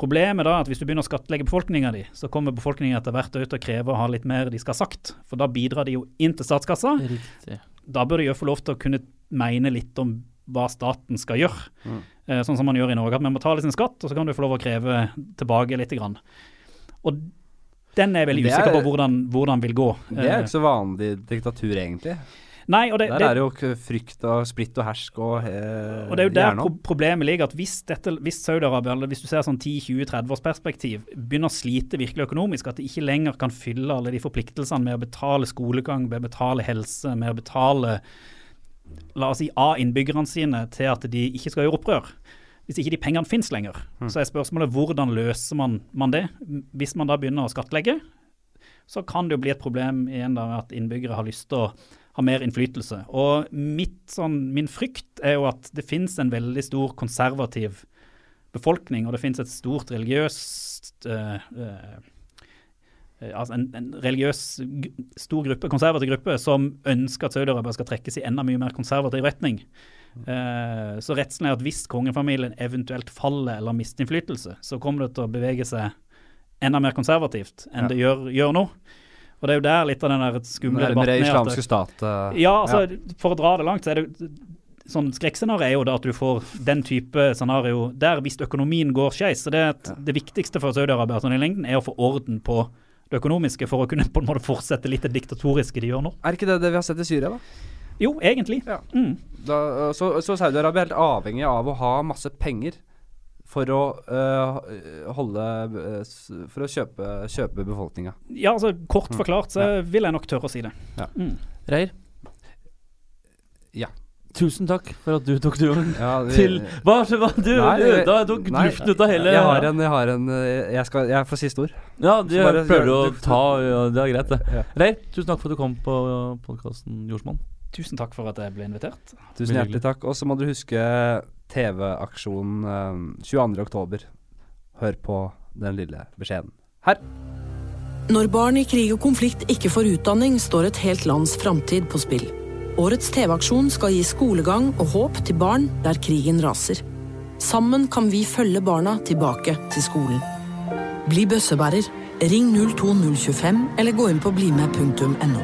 Problemet da er at hvis du begynner å skattlegge befolkninga di, så kommer befolkninga etter hvert ut og krever å ha litt mer de skal ha sagt. For da bidrar de jo inn til statskassa. Riktig. Da bør de få lov til å kunne mene litt om hva staten skal gjøre. Mm. Eh, sånn som man gjør i Norge, at man må ta litt sin skatt, og så kan du få lov å kreve tilbake litt. Grann. Og den er jeg veldig er- usikker på hvordan, hvordan vil gå. Det er Eh, jo ikke så vanlig diktatur, egentlig. Nei, og det, Der det, er det jo frykt og splitt og hersk og eh, Og det er jo der pro problemet ligger, at hvis, dette, hvis Saudi-Arabia, eller hvis du ser sånn 10-20-30 års perspektiv, begynner å slite virkelig økonomisk, at de ikke lenger kan fylle alle de forpliktelsene med å betale skolegang, med å betale helse, med å betale la oss si av innbyggerne sine til at de ikke skal gjøre opprør. Hvis ikke de pengene finnes lenger, så er spørsmålet hvordan løser man, man det? Hvis man da begynner å skattlegge, så kan det jo bli et problem igjen da at innbyggere har lyst til å ha mer innflytelse. Og mitt, sånn, min frykt er jo at det finnes en veldig stor konservativ befolkning, og det finnes et stort religiøst uh, eh, altså en, en religiøs stor gruppe, konservativ gruppe som ønsker at Saudi-Arabia skal trekkes i enda mye mer konservativ retning. Uh, så redselen er at hvis kongefamilien eventuelt faller eller mister innflytelse, så kommer det til å bevege seg enda mer konservativt enn Ja. det gjør, gjør nå. Og det er jo der litt av den der skumle Med, med det er. islamske stat uh, ja, altså for å dra det langt, så er det sånn skrekkscenario er jo da at du får den type scenario der hvis økonomien går skeis. Så det, er det viktigste for Saudi-Arabia sånn i lengden er å få orden på det økonomiske for å kunne på en måte fortsette litt det diktatoriske de gjør nå. Er ikke det det vi har sett i Syria, da? Jo, egentlig. Ja. Mm. da så så Saudi-Arabia er helt avhengig av å ha masse penger for å øh, holde øh, For å kjøpe, kjøpe befolkninga. Ja, altså kort forklart så vil jeg nok tørre å si det. Ja. Mm. Reir? Ja. Tusen takk for at du tok turen Ja, vi- til Hva hva- du, Nei, du, Da tok luften ut av hele Jeg har en, jeg har en øh, Jeg, skal, jeg får siste ord. Ja, du bare- prøver å ta ja, Det er greit, det. Ja. Reir, tusen takk for at du kom på podkasten Jordsmonn. Tusen takk for at jeg ble invitert. Tusen hjertelig takk. Og så må dere huske TV-aksjonen eh, 22.10. Hør på den lille beskjeden her. Når barn i krig og konflikt ikke får utdanning, står et helt lands framtid på spill. Årets TV-aksjon skal gi skolegang og håp til barn der krigen raser. Sammen kan vi følge barna tilbake til skolen. Bli bøssebærer. Ring 02025 eller gå inn på blimed.no.